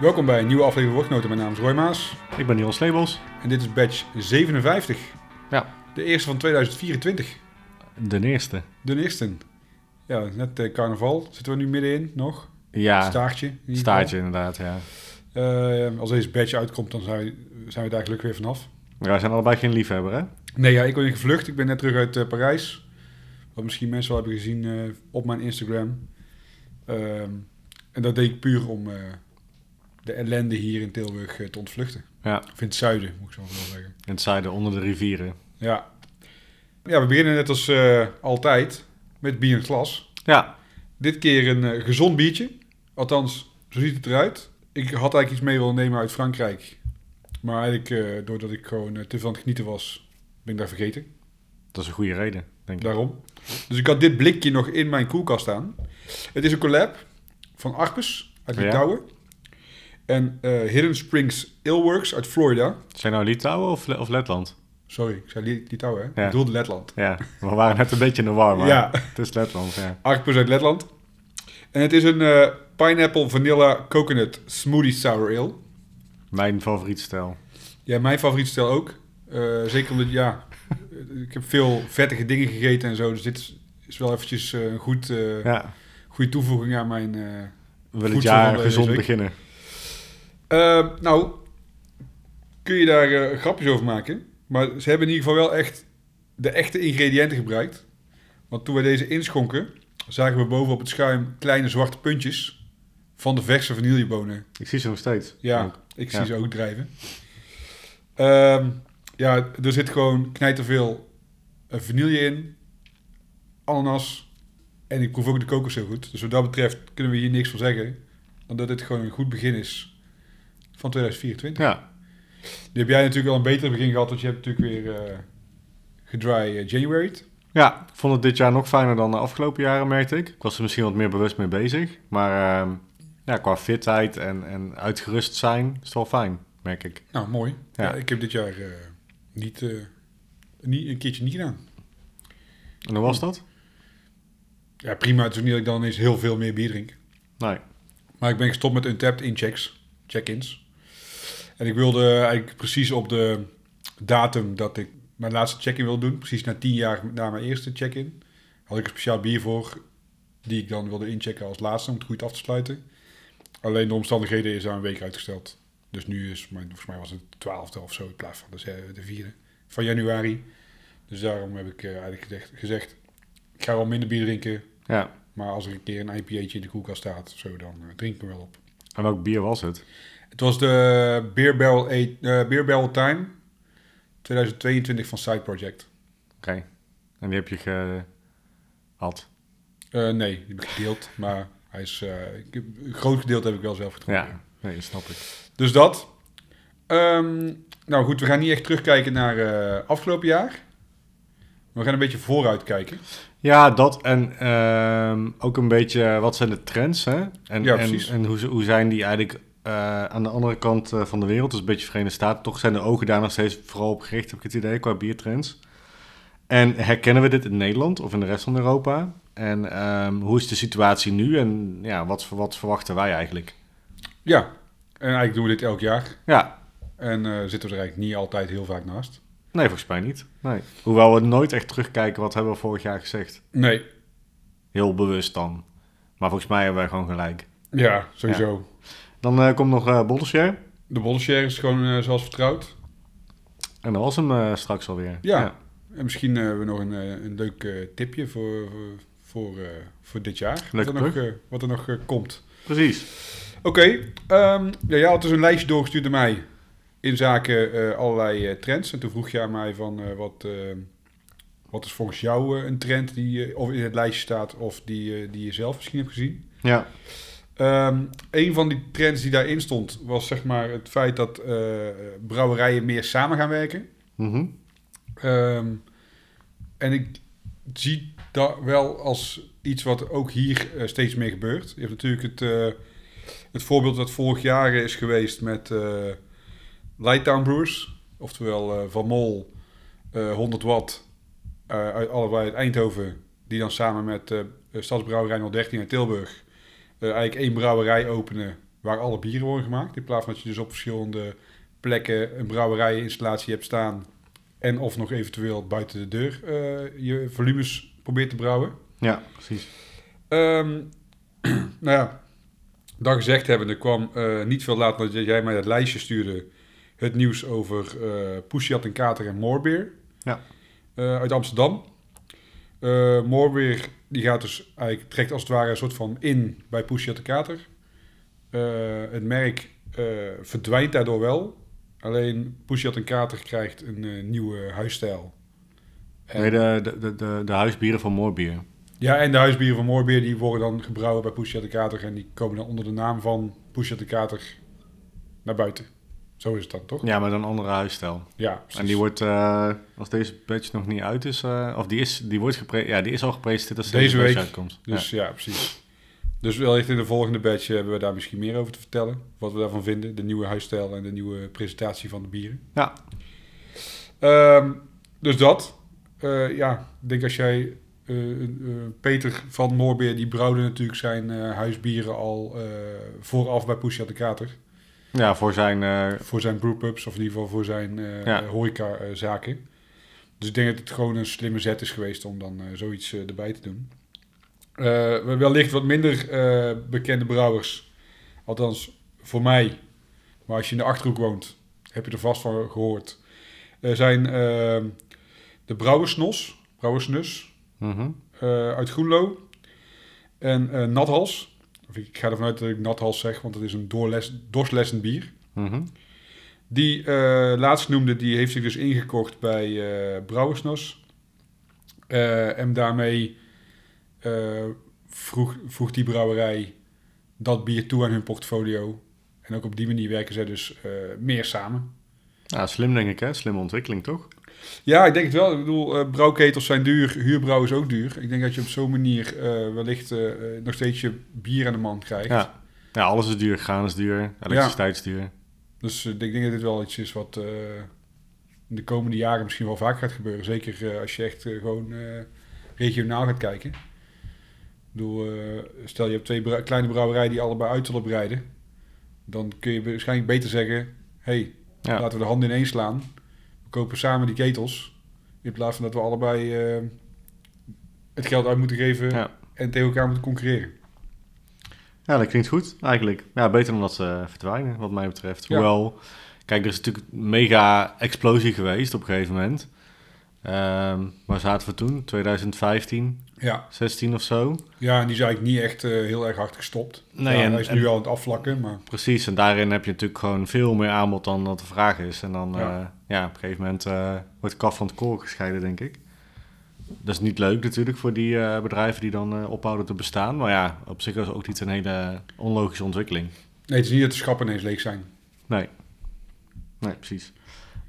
Welkom bij een nieuwe aflevering Woordnoten. Mijn naam is Roy Maas Ik ben Niels Lebels, en dit is badge 57. Ja. De eerste van 2024. de eerste. De eerste. Ja, net eh, carnaval. Zitten we nu middenin nog? Ja, Staartje. in staartje inderdaad, ja. Eh, als deze badge uitkomt, dan zijn we, zijn we daar gelukkig weer vanaf. Maar wij zijn allebei geen liefhebber, hè? Nee, ja, ik ben gevlucht. Ik ben net terug uit eh, Parijs. Wat misschien mensen wel hebben gezien eh, op mijn Instagram. Ehm, en dat deed ik puur om eh, de ellende hier in Tilburg eh, te ontvluchten. Ja, Of in het zuiden, moet ik zo wel zeggen. in het zuiden, onder de rivieren. Ja. Ja, we beginnen net als eh, altijd met bier en glas. Ja, Dit keer een eh, gezond biertje. Althans, zo ziet het eruit. Ik had eigenlijk iets mee willen nemen uit Frankrijk. Maar eigenlijk, doordat ik gewoon te veel aan het genieten was, ben ik daar vergeten. dat is een goede reden, denk ik. Daarom. Dus ik had dit blikje nog in mijn koelkast staan. Het is een collab van Arpus uit Ja. En eh, Hidden Springs Aleworks uit Florida. Zijn nou Litouwen of, of Letland? Sorry, ik zei Li- Litouwen, hè? Ja. Ik bedoelde Letland. Ja, we waren net een beetje in de war, maar Ja. het is Letland, ja. Arcus uit Letland. En het is een eh, Pineapple Vanilla Coconut Smoothie Sour Ale. Mijn favoriete stijl. Ja, mijn favoriete stijl ook. Eh, zeker omdat, ja, ik heb veel vettige dingen gegeten en zo. Dus dit is, is wel eventjes een goed, Ja, goede toevoeging aan mijn... we willen het jaar gezond beginnen. Eh, nou, kun je daar eh, grapjes over maken. Maar ze hebben in ieder geval wel echt de echte ingrediënten gebruikt. Want toen we deze inschonken, zagen we boven op het schuim kleine zwarte puntjes van de verse vanillebonen. Ik zie ze nog steeds. Ja, Ook. ik zie ze ook drijven. Ehm, ja, er zit gewoon knijterveel uh, vanille in, ananas en ik proef ook de kokos heel goed. Dus wat dat betreft kunnen we hier niks van zeggen. Dan dat dit gewoon een goed begin is van 2024. Ja, Nu heb jij natuurlijk al een beter begin gehad, want je hebt natuurlijk weer eh gedry eh, January. ja, ik vond het dit jaar nog fijner dan de afgelopen jaren, merkte ik. Ik was er misschien wat meer bewust mee bezig. Maar ehm, ja, qua fitheid en, en uitgerust zijn is het wel fijn, merk ik. Nou, mooi. Ja. Ja. ik heb dit jaar eh, niet, niet, een keertje niet gedaan. En hoe was dat? Ja, prima. Het is ook niet dat ik dan ineens heel veel meer bier drink. Nee. Maar ik ben gestopt met untapped inchecks, check-ins. En ik wilde eigenlijk precies op de datum dat ik mijn laatste check-in wilde doen, precies na tien jaar na mijn eerste check-in, had ik een speciaal bier voor die ik dan wilde inchecken als laatste om het goed af te sluiten. Alleen de omstandigheden is daar een week uitgesteld. Dus nu is, mijn, volgens mij was het de twaalfde of zo in plaats van de, de vierde van januari. Dus daarom heb ik eh, eigenlijk gezegd, gezegd, ik ga wel minder bier drinken, Ja. maar als er een keer een IPA'tje in de koelkast staat, zo, dan eh, drink ik me wel op. En welk bier was het? Het was de Beer Barrel, eight- eh, Beer Barrel Time 2022 van Side Project. Oké. En die heb je gehad? Eh, nee, die heb ik gedeeld, maar hij is, eh, een groot gedeelte heb ik wel zelf gedronken. Ja. Nee, dat snap ik. Dus dat. Ehm, nou goed, we gaan niet echt terugkijken naar afgelopen jaar. We gaan een beetje vooruit kijken. Ja, dat en ehm, ook een beetje wat zijn de trends, hè? En, Ja, en, precies. en hoe, hoe zijn die eigenlijk eh, aan de andere kant eh, van de wereld, dus een beetje Verenigde Staten, toch zijn de ogen daar nog steeds vooral op gericht, heb ik het idee, qua biertrends. En herkennen we dit in Nederland of in de rest van Europa? En ehm, hoe is de situatie nu en ja, wat, wat verwachten wij eigenlijk? Ja, en eigenlijk doen we dit elk jaar. Ja, En eh, zitten we er eigenlijk niet altijd heel vaak naast. nee, volgens mij niet. Nee. Hoewel we nooit echt terugkijken, wat hebben we vorig jaar gezegd? Nee, Heel bewust dan. Maar volgens mij hebben wij gewoon gelijk. ja, sowieso. Dan eh, komt nog uh. De bollenshare is gewoon eh, zoals vertrouwd. En dat was hem straks alweer. Ja. En misschien hebben we nog een, een leuk tipje voor, voor, voor, voor dit jaar. Wat er nog, eh, wat er nog komt. precies. Oké, ehm, ja, jij had dus een lijstje doorgestuurd naar mij in zaken allerlei trends. En toen vroeg je aan mij van wat, wat is volgens jou een trend die of in het lijstje staat of die, die je zelf misschien hebt gezien. Ja. Ehm, een van die trends die daarin stond was zeg maar het feit dat eh, brouwerijen meer samen gaan werken. Mhm. Ehm, en ik zie dat wel als iets wat ook hier eh, steeds meer gebeurt. Je hebt natuurlijk het, eh, het voorbeeld dat vorig jaar is geweest met Lighttown Brewers. Oftewel Van Mol, eh 100 watt, uit, allebei uit Eindhoven. Die dan samen met Stadsbrouwerij 013 uit Tilburg eigenlijk één brouwerij openen waar alle bieren worden gemaakt. In plaats van dat je dus op verschillende plekken een brouwerijinstallatie hebt staan. En of nog eventueel buiten de deur eh, je volumes probeert te brouwen. Ja, precies. Ehm, nou ja, dat gezegd hebbende kwam eh, niet veel later dat jij mij dat lijstje stuurde. Het nieuws over eh Pusjat en Kater en Moorbeer. Ja. Eh, uit Amsterdam. Moorbeer die gaat dus eigenlijk trekt als het ware een soort van in bij Pusjat en Kater. Eh, het merk eh, verdwijnt daardoor wel. Alleen Pusjat en Kater krijgt een nieuwe huisstijl. En- Nee, de, de, de, de, de huisbieren van Moorbier. Ja, en de huisbieren van Moorbeer die worden dan gebrouwen bij Pusha de Kater. En die komen dan onder de naam van Pusha de Kater naar buiten. Zo is het dan, toch? Ja, met een andere huisstijl. Ja, precies. En die wordt, eh, als deze batch nog niet uit is, eh, of die is, die wordt gepre ja, die is al gepresenteerd als Deze batch week. uitkomt. Dus ja. precies. Dus wellicht in de volgende batch hebben we daar misschien meer over te vertellen. Wat we daarvan vinden. De nieuwe huisstijl en de nieuwe presentatie van de bieren. Ja. Ehm, dus dat. Eh, ja, ik denk als jij... eh, eh, Peter van Moorbeer, die brouwde natuurlijk zijn eh, huisbieren al eh, vooraf bij Pusha de Kater. Ja, voor zijn, eh, voor zijn brewpubs, of in ieder geval voor zijn Ja. horeca-zaken. Dus ik denk dat het gewoon een slimme zet is geweest om dan eh, zoiets erbij te doen. Wellicht wat minder bekende brouwers, althans voor mij, maar als je in de Achterhoek woont, heb je er vast van gehoord, Er zijn eh, de Brouwersnos, Brouwersnus, mhm. uit Groenlo. En Nathals. Of ik ga ervan uit dat ik Nathals zeg, want het is een doorles, dorslessend bier. Mhm. Die eh laatst noemde, die heeft zich dus ingekocht bij eh Brouwersnos. Eh, en daarmee vroeg, vroeg die brouwerij dat bier toe aan hun portfolio. En ook op die manier werken zij dus meer samen. Ja, slim denk ik, hè? Slimme ontwikkeling, toch? Ja, ik denk het wel. Ik bedoel, eh, brouwketels zijn duur, huurbrouw is ook duur. Ik denk dat je op zo'n manier eh, wellicht eh, nog steeds je bier aan de man krijgt. Ja. Ja, alles is duur. Gaan is duur. Elektriciteit is duur. Dus ik denk dat dit wel iets is wat in de komende jaren misschien wel vaak gaat gebeuren. Zeker als je echt gewoon regionaal gaat kijken. Ik bedoel, stel je hebt twee kleine brouwerijen die allebei uit willen breiden. Dan kun je waarschijnlijk beter zeggen... hey, Ja. laten we de handen ineens slaan. Kopen samen die ketels. In plaats van dat we allebei eh, het geld uit moeten geven... Ja. en tegen elkaar moeten concurreren. Ja, dat klinkt goed, eigenlijk. Ja, beter dan dat ze verdwijnen, wat mij betreft. Ja. Hoewel, kijk, er is natuurlijk een mega explosie geweest op een gegeven moment. Ehm waar zaten we toen? 2015, Ja. 16 of zo? ja, en die is eigenlijk niet echt eh, heel erg hard gestopt. Nee, Ja, en- hij is en- nu al aan het afvlakken, maar... Precies, en daarin heb je natuurlijk gewoon veel meer aanbod dan dat de vraag is. En dan, Ja. ja, ja op een gegeven moment eh, wordt de kaf van het koren gescheiden, denk ik. Dat is niet leuk natuurlijk voor die eh, bedrijven die dan eh, ophouden te bestaan. Maar ja, op zich is ook niet een hele onlogische ontwikkeling. Nee, het is niet dat de schappen ineens leeg zijn. Nee. Nee, precies.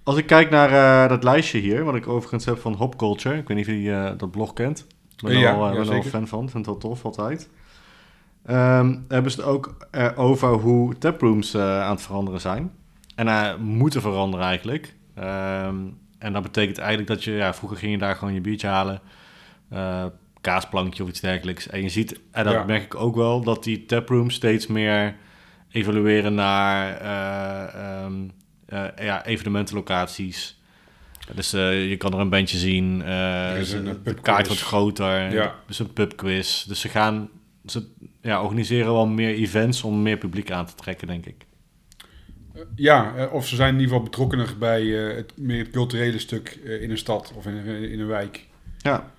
Als ik kijk naar eh, dat lijstje hier, wat ik overigens heb van Hop Culture. Ik weet niet of je eh, dat blog kent. Ik ben Ja, wel, eh, ja, fan van. Ik vind het wel tof altijd. Ehm, hebben ze het ook eh, over hoe taprooms eh, aan het veranderen zijn. En eh, moeten veranderen eigenlijk. Ehm, en dat betekent eigenlijk dat je... Ja, vroeger ging je daar gewoon je biertje halen. kaasplankje of iets dergelijks. En je ziet, en dat Ja. merk ik ook wel, dat die taprooms steeds meer evalueren naar eh, ehm, eh, ja, evenementenlocaties. Dus eh, je kan er een bandje zien. eh, Er is een, de- kaart wordt groter. Ja. Dus een pubquiz. Dus ze gaan... Ze ja, organiseren wel meer events om meer publiek aan te trekken, denk ik. Ja, eh, of ze zijn in ieder geval betrokkener bij eh, het, meer het culturele stuk eh, in een stad of in een, in een wijk. Ja,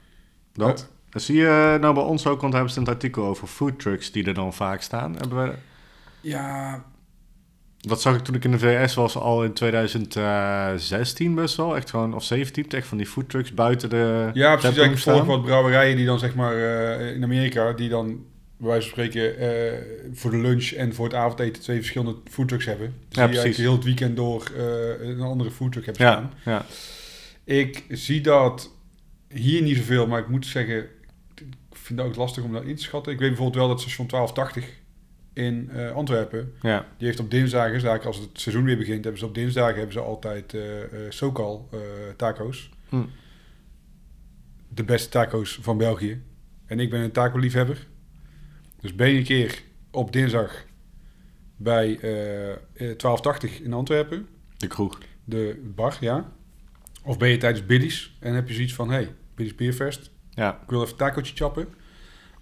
dat. Dat zie je nou bij ons ook, want daar hebben ze een artikel over food trucks die er dan vaak staan. Hebben we, Ja, dat zag ik toen ik in de VS was al in 2016 best wel. Echt gewoon, of 17, echt van die food trucks buiten de ja precies. Ik volg wat brouwerijen die dan zeg maar eh, in Amerika, die dan bij wijze van spreken eh, voor de lunch en voor het avondeten twee verschillende foodtrucks hebben. Dus Ja, die eigenlijk precies. heel het weekend door eh, een andere foodtruck hebben Ja, staan. ja. Ik zie dat hier niet zoveel, maar ik moet zeggen, ik vind het ook lastig om dat in te schatten. Ik weet bijvoorbeeld wel dat station 1280 in eh, Antwerpen, ja. die heeft op dinsdagen, als het seizoen weer begint, hebben ze op dinsdagen hebben ze altijd eh eh Sokal taco's. Hm. De beste taco's van België. En ik ben een taco-liefhebber. Dus ben je een keer op dinsdag bij eh, eh, 1280 in Antwerpen. De kroeg. De bar, ja. Of ben je tijdens Biddies en heb je zoiets van... Hey, Biddies Beerfest, Ja, ik wil even een tacootje chappen.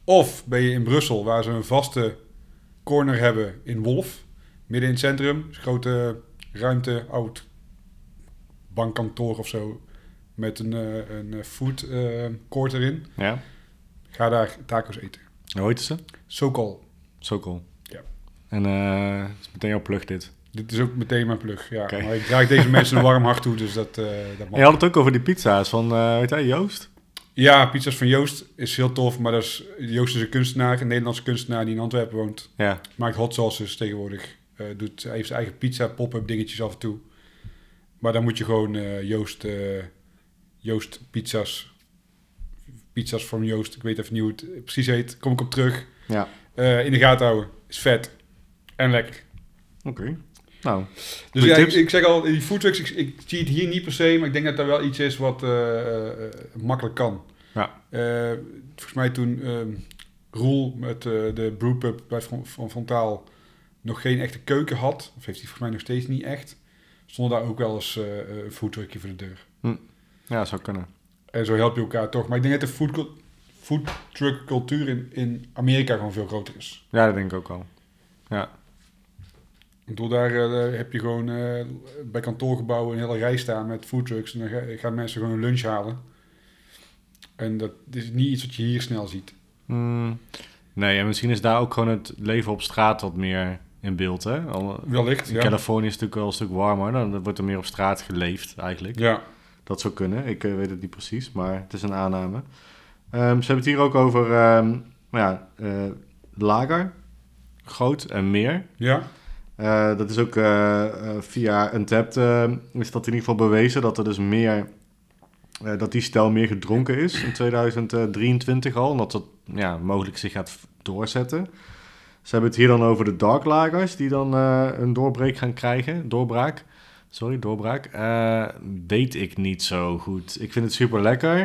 Of ben je in Brussel, waar ze een vaste corner hebben in Wolf. Midden in het centrum. Dus grote ruimte, oud bankkantoor of zo. Met een, eh, een eh, food eh, court erin. ja. Ga daar tacos eten. Hoe heet ze? Sokol. Zo cool. Ja. En is meteen jouw plug dit. Dit is ook meteen mijn plug. Ja. Maar ik draag deze mensen een warm hart toe, dus dat, dat En je had het ook over die pizza's van, eh weet je, Joost? Ja, pizza's van Joost is heel tof. Maar dat is, Joost is een kunstenaar, een Nederlandse kunstenaar die in Antwerpen woont. Ja, Maakt hot sauces tegenwoordig. Eh, doet, hij heeft zijn eigen pizza pop-up dingetjes af en toe. Maar dan moet je gewoon eh, Joost, eh, Joost pizza's. Pizza's van Joost. Ik weet even niet hoe het precies heet. Kom ik op terug. ja. In de gaten houden. Is vet. En lekker. Oké. Nou, Dus ja, ik, zeg al, die foodtrucks, ik, ik zie het hier niet per se, maar ik denk dat dat wel iets is wat makkelijk kan. Eh, volgens mij toen ehm Roel met eh, de brewpub bij Van, Fontaal nog geen echte keuken had, of heeft hij volgens mij nog steeds niet echt, stond daar ook wel eens eh, een foodtruckje voor de deur. ja, zou kunnen. En zo help je elkaar toch. Maar ik denk dat de food, foodtruck cultuur in, in Amerika gewoon veel groter is. Ja, dat denk ik ook wel. Ja, Ik bedoel, daar heb je gewoon bij kantoorgebouwen een hele rij staan met foodtrucks. En dan ga- gaan mensen gewoon een lunch halen. En dat is niet iets wat je hier snel ziet. Mm, nee, en misschien is daar ook gewoon het leven op straat wat meer in beeld, hè? Al, Wellicht, in ja. Californië is het natuurlijk wel een stuk warmer, dan wordt er meer op straat geleefd eigenlijk. Ja, Dat zou kunnen, ik eh, weet het niet precies, maar het is een aanname. Ehm, ze hebben het hier ook over, ehm, nou ja, eh, lager, groot en meer. ja, Eh, dat is ook via Untapped eh, is dat in ieder geval bewezen dat er dus meer eh, dat die stijl meer gedronken is in 2023 al, en dat dat ja, mogelijk zich gaat doorzetten. Ze hebben het hier dan over de dark lagers die dan eh, een doorbreek gaan krijgen, doorbraak. Sorry, doorbraak. Eh, weet ik niet zo goed. Ik vind het super lekker.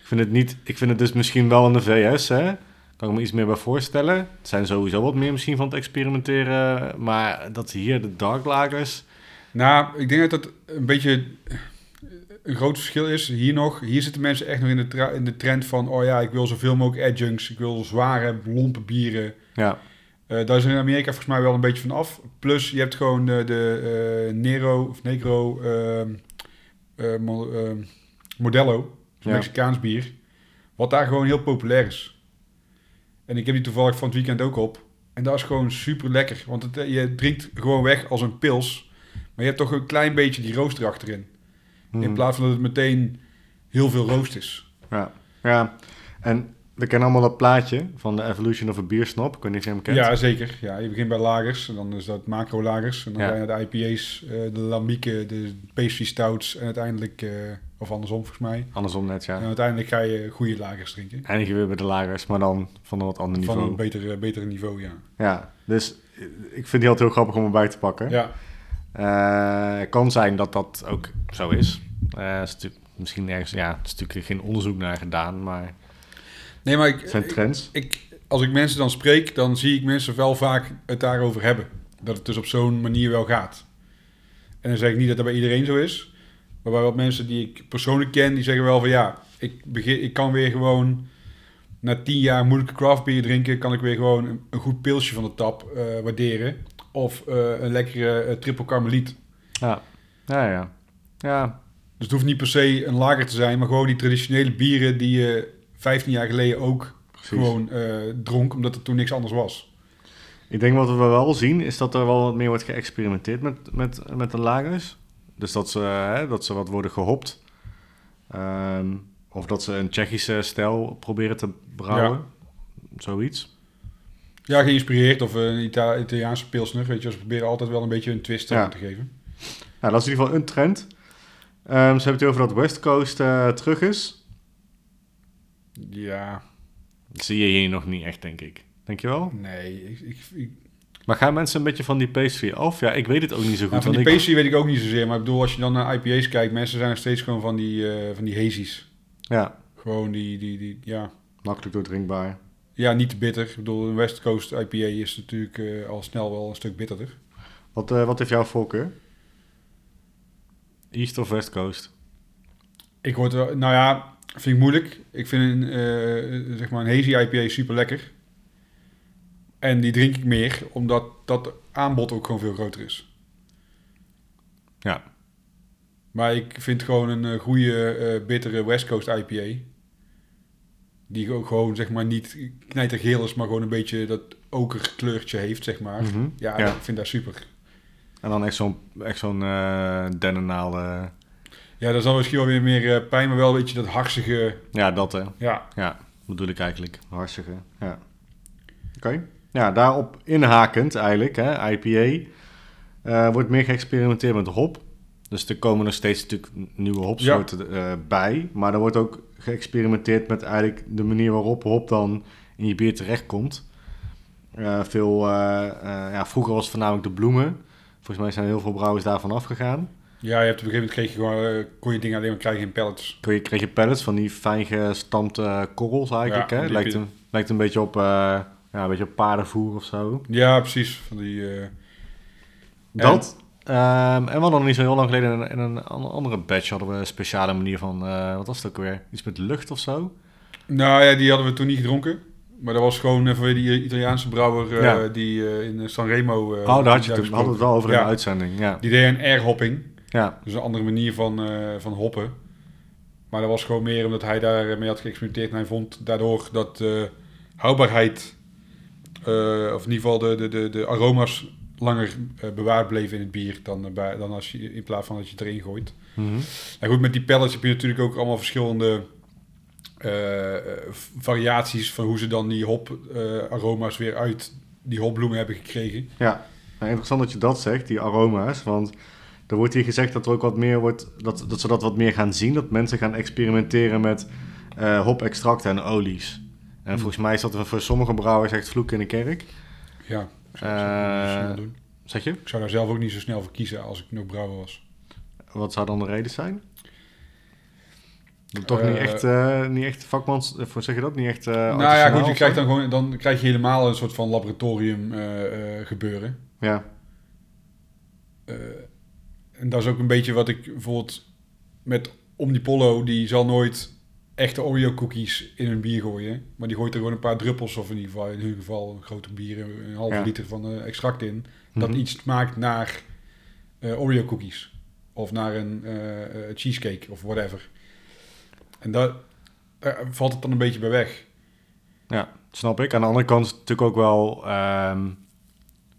Ik vind het niet. Ik vind het dus misschien wel in de VS, hè? Kan ik me iets meer bij voorstellen. Het zijn sowieso wat meer misschien van het experimenteren. Maar dat hier de dark lagers. Nou, ik denk dat dat een beetje een groot verschil is. Hier nog, hier zitten mensen echt nog in de, tra- in de trend van... oh ja, ik wil zoveel mogelijk adjuncts. Ik wil zware, lompe bieren. Ja, Eh daar is in Amerika volgens mij wel een beetje van af. Plus, je hebt gewoon de, de eh, Nero of Negro eh, mo- ehm, Modelo. Ja. Mexicaans bier. Wat daar gewoon heel populair is. En ik heb die toevallig van het weekend ook op. En dat is gewoon super lekker. Want het, eh, je drinkt gewoon weg als een pils. Maar je hebt toch een klein beetje die rooster achterin. In Mhm. plaats van dat het meteen heel veel roost is. ja. ja. En we kennen allemaal dat plaatje van de Evolution of a Beer Snob. Ik weet niet of je hem kent. Ja, zeker. Ja, je begint bij lagers. En dan is dat macro-lagers. En dan Ja. zijn het de IPA's, eh, de lambieken, de pastry stouts. En uiteindelijk, eh, of andersom volgens mij. Andersom net, ja. En uiteindelijk ga je goede lagers drinken. Eindig je weer bij de lagers, maar dan van een wat ander Van niveau. een beter, betere niveau, ja. Ja, dus ik vind die altijd heel grappig om erbij te pakken. Ja, kan zijn dat dat ook zo is. Eh, is misschien ergens, ja, er is natuurlijk geen onderzoek naar gedaan, maar nee, maar ik, zijn trends. ik, als ik mensen dan spreek, dan zie ik mensen wel vaak het daarover hebben. Dat het dus op zo'n manier wel gaat. En dan zeg ik niet dat dat bij iedereen zo is. Maar bij wat mensen die ik persoonlijk ken, die zeggen wel van ja, ik, begin, ik kan weer gewoon na tien jaar moeilijke craft beer drinken, kan ik weer gewoon een, een goed pilsje van de tap eh, waarderen. Of eh, een lekkere eh, triple karmeliet. Ja, ja, ja. Ja, Dus het hoeft niet per se een lager te zijn, maar gewoon die traditionele bieren die je 15 jaar geleden ook precies. gewoon eh, dronk, omdat er toen niks anders was. Ik denk wat we wel zien, is dat er wel wat meer wordt geëxperimenteerd met, met, met de lagers. Dus dat ze, hè, dat ze wat worden gehopt. Ehm, of dat ze een Tsjechische stijl proberen te brouwen. Zoiets. Ja, geïnspireerd of een Ita- Italiaanse pilsner, weet je, ze proberen altijd wel een beetje een twist Ja. aan te geven. Nou, dat is in ieder geval een trend. Ehm, ze hebben het over dat West Coast eh, terug is. Ja, Dat zie je hier nog niet echt, denk ik. Denk je wel? nee, ik, ik, ik- Maar gaan mensen een beetje van die pastry af? Ja, ik weet het ook niet zo goed. nou, van die ik- pastry weet ik ook niet zozeer, maar ik bedoel, als je dan naar IPA's kijkt, mensen zijn nog steeds gewoon van die, eh van die hazies. Ja, Gewoon die, die, die, ja. makkelijk doordrinkbaar. Ja, niet te bitter. Ik bedoel, een West Coast IPA is natuurlijk eh, al snel wel een stuk bitterder. Wat, eh, wat heeft jouw voorkeur? East of West Coast? Ik word wel, nou ja, vind ik moeilijk. Ik vind een, eh, zeg maar een hazy IPA super lekker. En die drink ik meer, omdat dat aanbod ook gewoon veel groter is. Ja. Maar ik vind gewoon een goede, eh, bittere West Coast IPA. Die ook gewoon, zeg maar, niet knijtergeel is, maar gewoon een beetje dat okerkleurtje heeft, zeg maar. Mhm. Ja, Ja. ik vind dat super. En dan echt zo'n echt zo'n eh, Ja, dat is dan misschien wel weer meer eh, pijn, maar wel een beetje dat harsige... ja, dat hè. Ja, Ja, bedoel ik eigenlijk. Hartstikke. Ja. Oké. Ja, daarop inhakend eigenlijk, hè, IPA. eh, wordt meer geëxperimenteerd met hop. Dus er komen nog steeds natuurlijk nieuwe hopsoorten eh, bij. Maar er wordt ook geëxperimenteerd met eigenlijk de manier waarop hop dan in je bier terechtkomt. Eh, veel, eh, ja, vroeger was het voornamelijk de bloemen. Volgens mij zijn heel veel brouwers daarvan afgegaan. ja je hebt op een gegeven moment kreeg je gewoon, kon je dingen alleen maar krijgen in pellets. Kreeg je, kreeg je pellets van die fijn gestampte korrels eigenlijk. Ja, hè? Lijkt, een, lijkt een beetje op, ja, een beetje op paardenvoer of zo. Ja, precies. Van die, Dat. En we hadden nog niet zo heel lang geleden in, in een an- andere batch hadden we een speciale manier van, eh, wat was het ook weer? Iets met lucht of zo? Nou ja, die hadden we toen niet gedronken. Maar dat was gewoon uh, vanwege die Italiaanse brouwer eh, die eh, in Sanremo... eh, oh, daar had je toen, hadden we het wel over in Ja. de uitzending. Ja, Die deed een air-hopping. ja, Dus een andere manier van, eh, van hoppen. Maar dat was gewoon meer omdat hij daarmee had geëxperimenteerd. En hij vond daardoor dat de houdbaarheid, eh, of in ieder geval de, de, de, de aroma's, langer eh, bewaard bleven in het bier dan, eh, bij, dan als je, in plaats van dat je het erin gooit. En goed, met die pellets heb je natuurlijk ook allemaal verschillende eh, variaties van hoe ze dan die hop eh, aroma's weer uit die hopbloemen hebben gekregen. ja. Nou, interessant dat je dat zegt, die aroma's. Want er wordt hier gezegd dat er ook wat meer wordt, dat, dat ze dat wat meer gaan zien. Dat mensen gaan experimenteren met eh hop-extracten en olies. En Hmm. volgens mij is dat voor sommige brouwers echt vloek in de kerk. Ja, Eh, doen. Zeg je? ik zou daar zelf ook niet zo snel voor kiezen als ik nog brouwer was. Wat zou dan de reden zijn? Toch Eh, niet echt, eh, niet echt vakmans, eh, voor zeg je dat? Niet echt. eh nou ja, goed, je krijgt dan gewoon, dan krijg je helemaal een soort van laboratorium eh, eh, gebeuren. Ja, Eh, en dat is ook een beetje wat ik bijvoorbeeld met Omnipollo, die zal nooit echte Oreo cookies in een bier gooien. Maar die gooit er gewoon een paar druppels, of in ieder geval in hun geval een grote bier, een halve Ja. liter van eh, extract in. Dat Mhm. iets maakt naar eh, Oreo cookies. Of naar een eh, cheesecake of whatever. En daar valt het dan een beetje bij weg. ja, snap ik. Aan de andere kant is het natuurlijk ook wel ehm,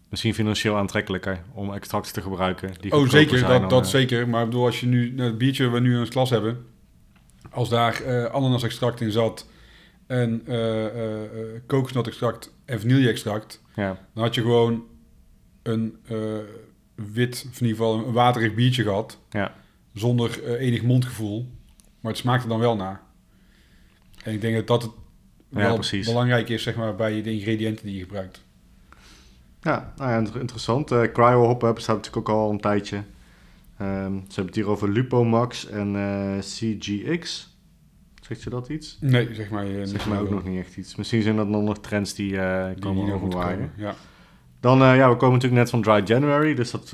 misschien financieel aantrekkelijker om extracten te gebruiken. Die Oh, zeker, dat, dan, dat zeker. Maar ik bedoel, als je nu het biertje we nu in het glas hebben, als daar eh ananas-extract in zat en eh eh, eh, kokosnot-extract en vanille-extract, Ja, dan had je gewoon een eh, wit, of in ieder geval een waterig biertje gehad, ja, zonder enig mondgevoel. Maar het smaakte dan wel na. En ik denk dat dat het Ja, wel precies. belangrijk is, zeg maar, bij de ingrediënten die je gebruikt. ja, nou ja inter- interessant. Eh Cryo Hop bestaat natuurlijk ook al een tijdje. Ehm, ze hebben het hier over Lupomax en eh, CGX. Zegt je dat iets? Nee, zeg maar. eh, Zeg mij ook nog niet echt iets. Misschien zijn dat dan nog trends die die komen nog overwaaien. Ja. Dan, eh, ja, we komen natuurlijk net van Dry January. Dus dat,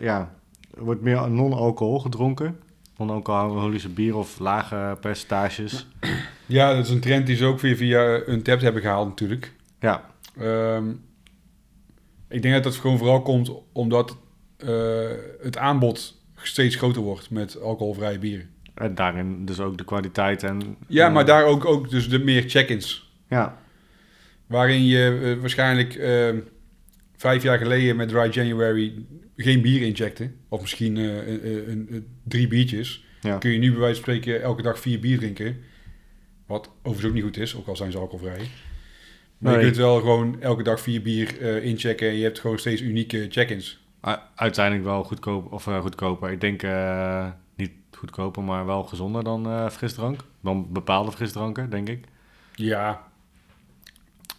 ja, wordt meer non-alcohol gedronken. Non-alcoholische bier of lage percentages. Ja, dat is een trend die ze ook weer via Untapped hebben gehaald natuurlijk. Ja, Ehm, ik denk dat dat gewoon vooral komt omdat het aanbod steeds groter wordt met alcoholvrije bieren. en daarin dus ook de kwaliteit en... Ja, eh, maar daar ook, ook dus de meer check-ins. Ja, Waarin je eh, waarschijnlijk ehm, vijf jaar geleden met Dry January geen bier injecte. Of misschien eh, drie biertjes. ja. Kun je nu bij wijze van spreken elke dag vier bier drinken. Wat overigens ook niet goed is, ook al zijn ze alcoholvrij. Maar Nee. je kunt wel gewoon elke dag vier bier inchecken en je hebt gewoon steeds unieke check-ins. Uiteindelijk wel goedkoop, of, eh, goedkoper. Ik denk eh, niet goedkoper, maar wel gezonder dan eh, frisdrank. Dan bepaalde frisdranken, denk ik. Ja,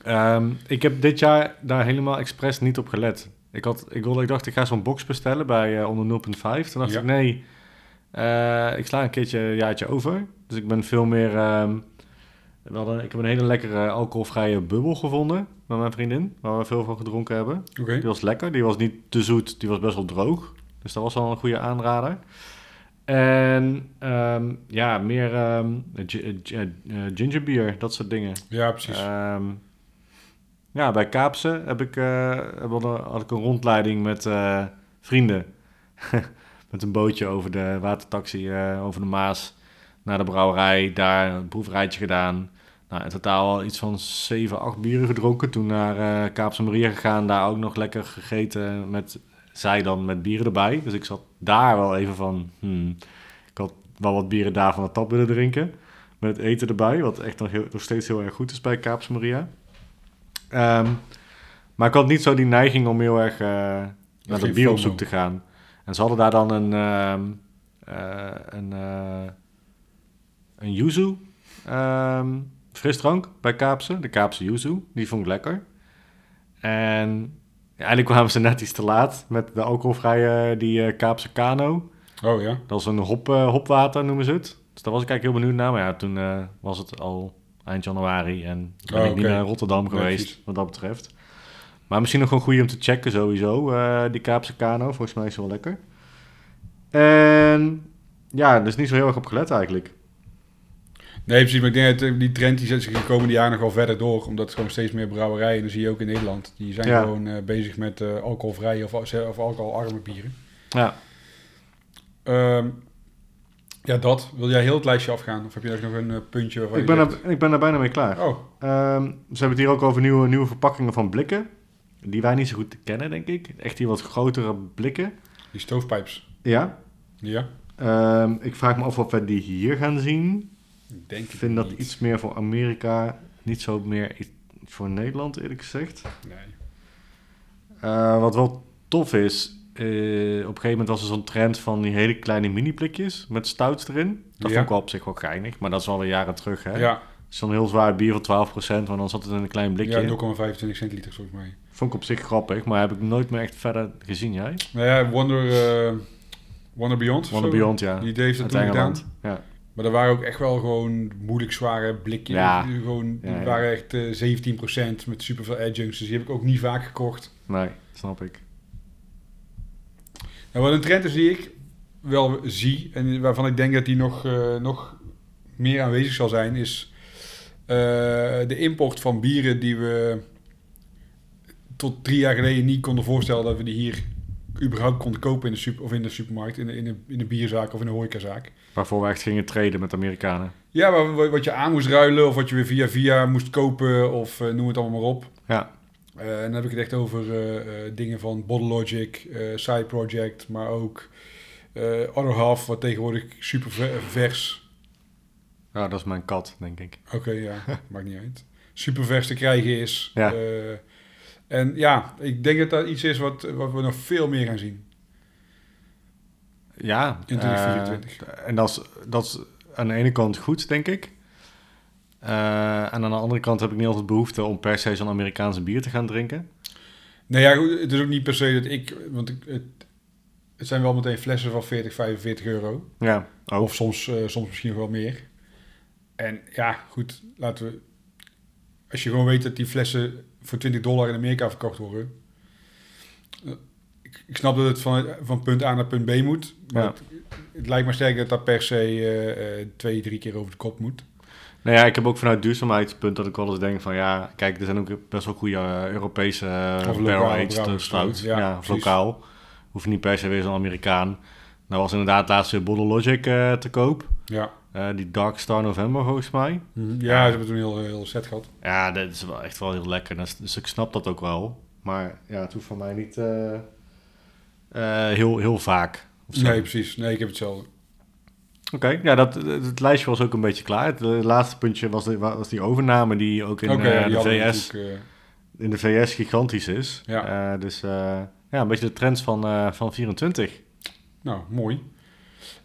Ehm, ik heb dit jaar daar helemaal expres niet op gelet. Ik, had, ik, wilde, ik dacht, ik ga zo'n box bestellen bij onder 0.5. Toen dacht Ja. ik, nee, ik sla een keertje een jaartje over. Dus ik ben veel meer ehm, we hadden, ik heb een hele lekkere alcoholvrije bubbel gevonden met mijn vriendin, waar we veel van gedronken hebben. Die was lekker, die was niet te zoet, die was best wel droog. Dus dat was wel een goede aanrader. En ehm, ja, meer ehm, gi- gi- eh, gingerbeer, dat soort dingen. Ja, precies. Ehm, ja, bij Kaapse heb ik, eh, had ik een rondleiding met eh, vrienden. met een bootje over de watertaxi eh, over de Maas naar de brouwerij. Daar een proefrijtje gedaan. Nou, in totaal al iets van 7, 8 bieren gedronken. Toen naar eh, Kaapse Maria gegaan. Daar ook nog lekker gegeten met zij dan met bieren erbij. Dus ik zat daar wel even van... Hmm, ik had wel wat bieren daar van de tap willen drinken. Met eten erbij. Wat echt nog, heel, nog steeds heel erg goed is bij Kaapse Maria. Ehm, maar ik had niet zo die neiging om heel erg eh, naar de bier op zoek te gaan. En ze hadden daar dan een, eh een, eh een yuzu ehm, frisdrank bij Kaapse. De Kaapse yuzu. Die vond ik lekker. En eigenlijk kwamen ze net iets te laat met de alcoholvrije, die eh, Kaapse Kano. oh ja. Dat is een hop, eh, hopwater, noemen ze het. Dus daar was ik eigenlijk heel benieuwd naar. Maar ja, toen eh, was het al eind januari en ben Oh, ik niet oké. naar Rotterdam geweest, wat dat betreft. Maar misschien nog een goede om te checken sowieso, die Kaapse Kano. Volgens mij is ze wel lekker. En ja, dus niet zo heel erg op gelet eigenlijk. Nee, precies. Maar ik denk dat eh, die trend die zet zich de komende jaren nog wel verder door. Omdat er gewoon steeds meer brouwerijen, en dat zie je ook in Nederland, die zijn Ja. gewoon eh, bezig met eh, alcoholvrije of, of alcoholarme bieren. Ja, Ehm, ja, dat. Wil jij heel het lijstje afgaan? Of heb je nog een eh, puntje ik ben, er, ik ben er bijna mee klaar. Oh, Ehm, ze hebben het hier ook over nieuwe, nieuwe verpakkingen van blikken. Die wij niet zo goed kennen, denk ik. Echt die wat grotere blikken. die stoofpipes. Ja. Ja. Ehm, ik vraag me af of we die hier gaan zien. Ik denk Ik het vind dat niet. iets meer voor Amerika, niet zo meer voor Nederland eerlijk gezegd. Nee. Eh, wat wel tof is, eh, op een gegeven moment was er zo'n trend van die hele kleine mini-blikjes met stouts erin. Dat Ja. vond ik wel op zich wel geinig, maar dat is alweer jaren terug. Hè? Ja, Zo'n heel zwaar bier van 12%, maar dan zat het in een klein blikje. ja 0,25 centiliter volgens mij. Vond ik op zich grappig, maar heb ik nooit meer echt verder gezien, jij? Nou ja, Wonder, eh, Wonder Beyond. Wonder zo. Beyond, ja. Die heeft Uit toen gedaan. Ja. Maar er waren ook echt wel gewoon moeilijk zware blikjes. Ja. Die, gewoon, die Ja, ja. waren echt eh 17% met superveel adjuncts. Dus die heb ik ook niet vaak gekocht. Nee, snap ik. Nou, wat een trend is die ik wel zie en waarvan ik denk dat die nog, eh, nog meer aanwezig zal zijn, is eh, de import van bieren die we tot drie jaar geleden niet konden voorstellen dat we die hier überhaupt konden kopen in de, super, of in de supermarkt, in de, in, de, in de bierzaak of in de horecazaak. Waarvoor we echt gingen traden met Amerikanen. Ja, maar wa- wat je aan moest ruilen of wat je weer via via moest kopen of eh, noem het allemaal maar op. Ja, Eh, en dan heb ik het echt over eh, dingen van Bottle Logic, Side Project, maar ook eh Other Half, wat tegenwoordig super ver- vers. ja, dat is mijn kat, denk ik. Oké, ja, maakt niet uit. Super vers te krijgen is. Ja. En ja, ik denk dat dat iets is wat, wat we nog veel meer gaan zien. Ja. In 2024. eh, en dat is, dat is aan de ene kant goed, denk ik. Eh, en aan de andere kant heb ik niet altijd behoefte om per se zo'n Amerikaanse bier te gaan drinken. Nou ja, goed, het is ook niet per se dat ik, want ik, het, het zijn wel meteen flessen van 40, 45 euro. Ja. Of soms, eh, soms misschien nog wel meer. En ja, goed, laten we. Als je gewoon weet dat die flessen voor 20 dollar in Amerika verkocht worden. Ik, snap dat het van, van punt A naar punt B moet. Maar Ja. het, het lijkt me sterk dat dat per se eh, eh, twee, drie keer over de kop moet. Nou ja, ik heb ook vanuit duurzaamheidspunt dat ik wel eens denk van ja, kijk, er zijn ook best wel goede eh, Europese barrel-aged stout. ja, lokaal. Hoef je niet per se weer zo'n Amerikaan. Nou was inderdaad laatst weer Bottle Logic te koop. Ja, die Dark Star November volgens mij. ja ze hebben toen heel, heel set gehad. Ja, dat is wel echt wel heel lekker. Dus, dus ik snap dat ook wel. Maar ja, het hoeft voor mij niet heel, heel vaak. Nee, precies. Nee, ik heb hetzelfde. Oké, ja, dat, het, het lijstje was ook een beetje klaar. Het eh, laatste puntje was, de, was die overname die ook in eh, die de VS eh, in de VS gigantisch is. Ja. Eh, dus eh, ja, een beetje de trends van, eh, van 24. nou, mooi.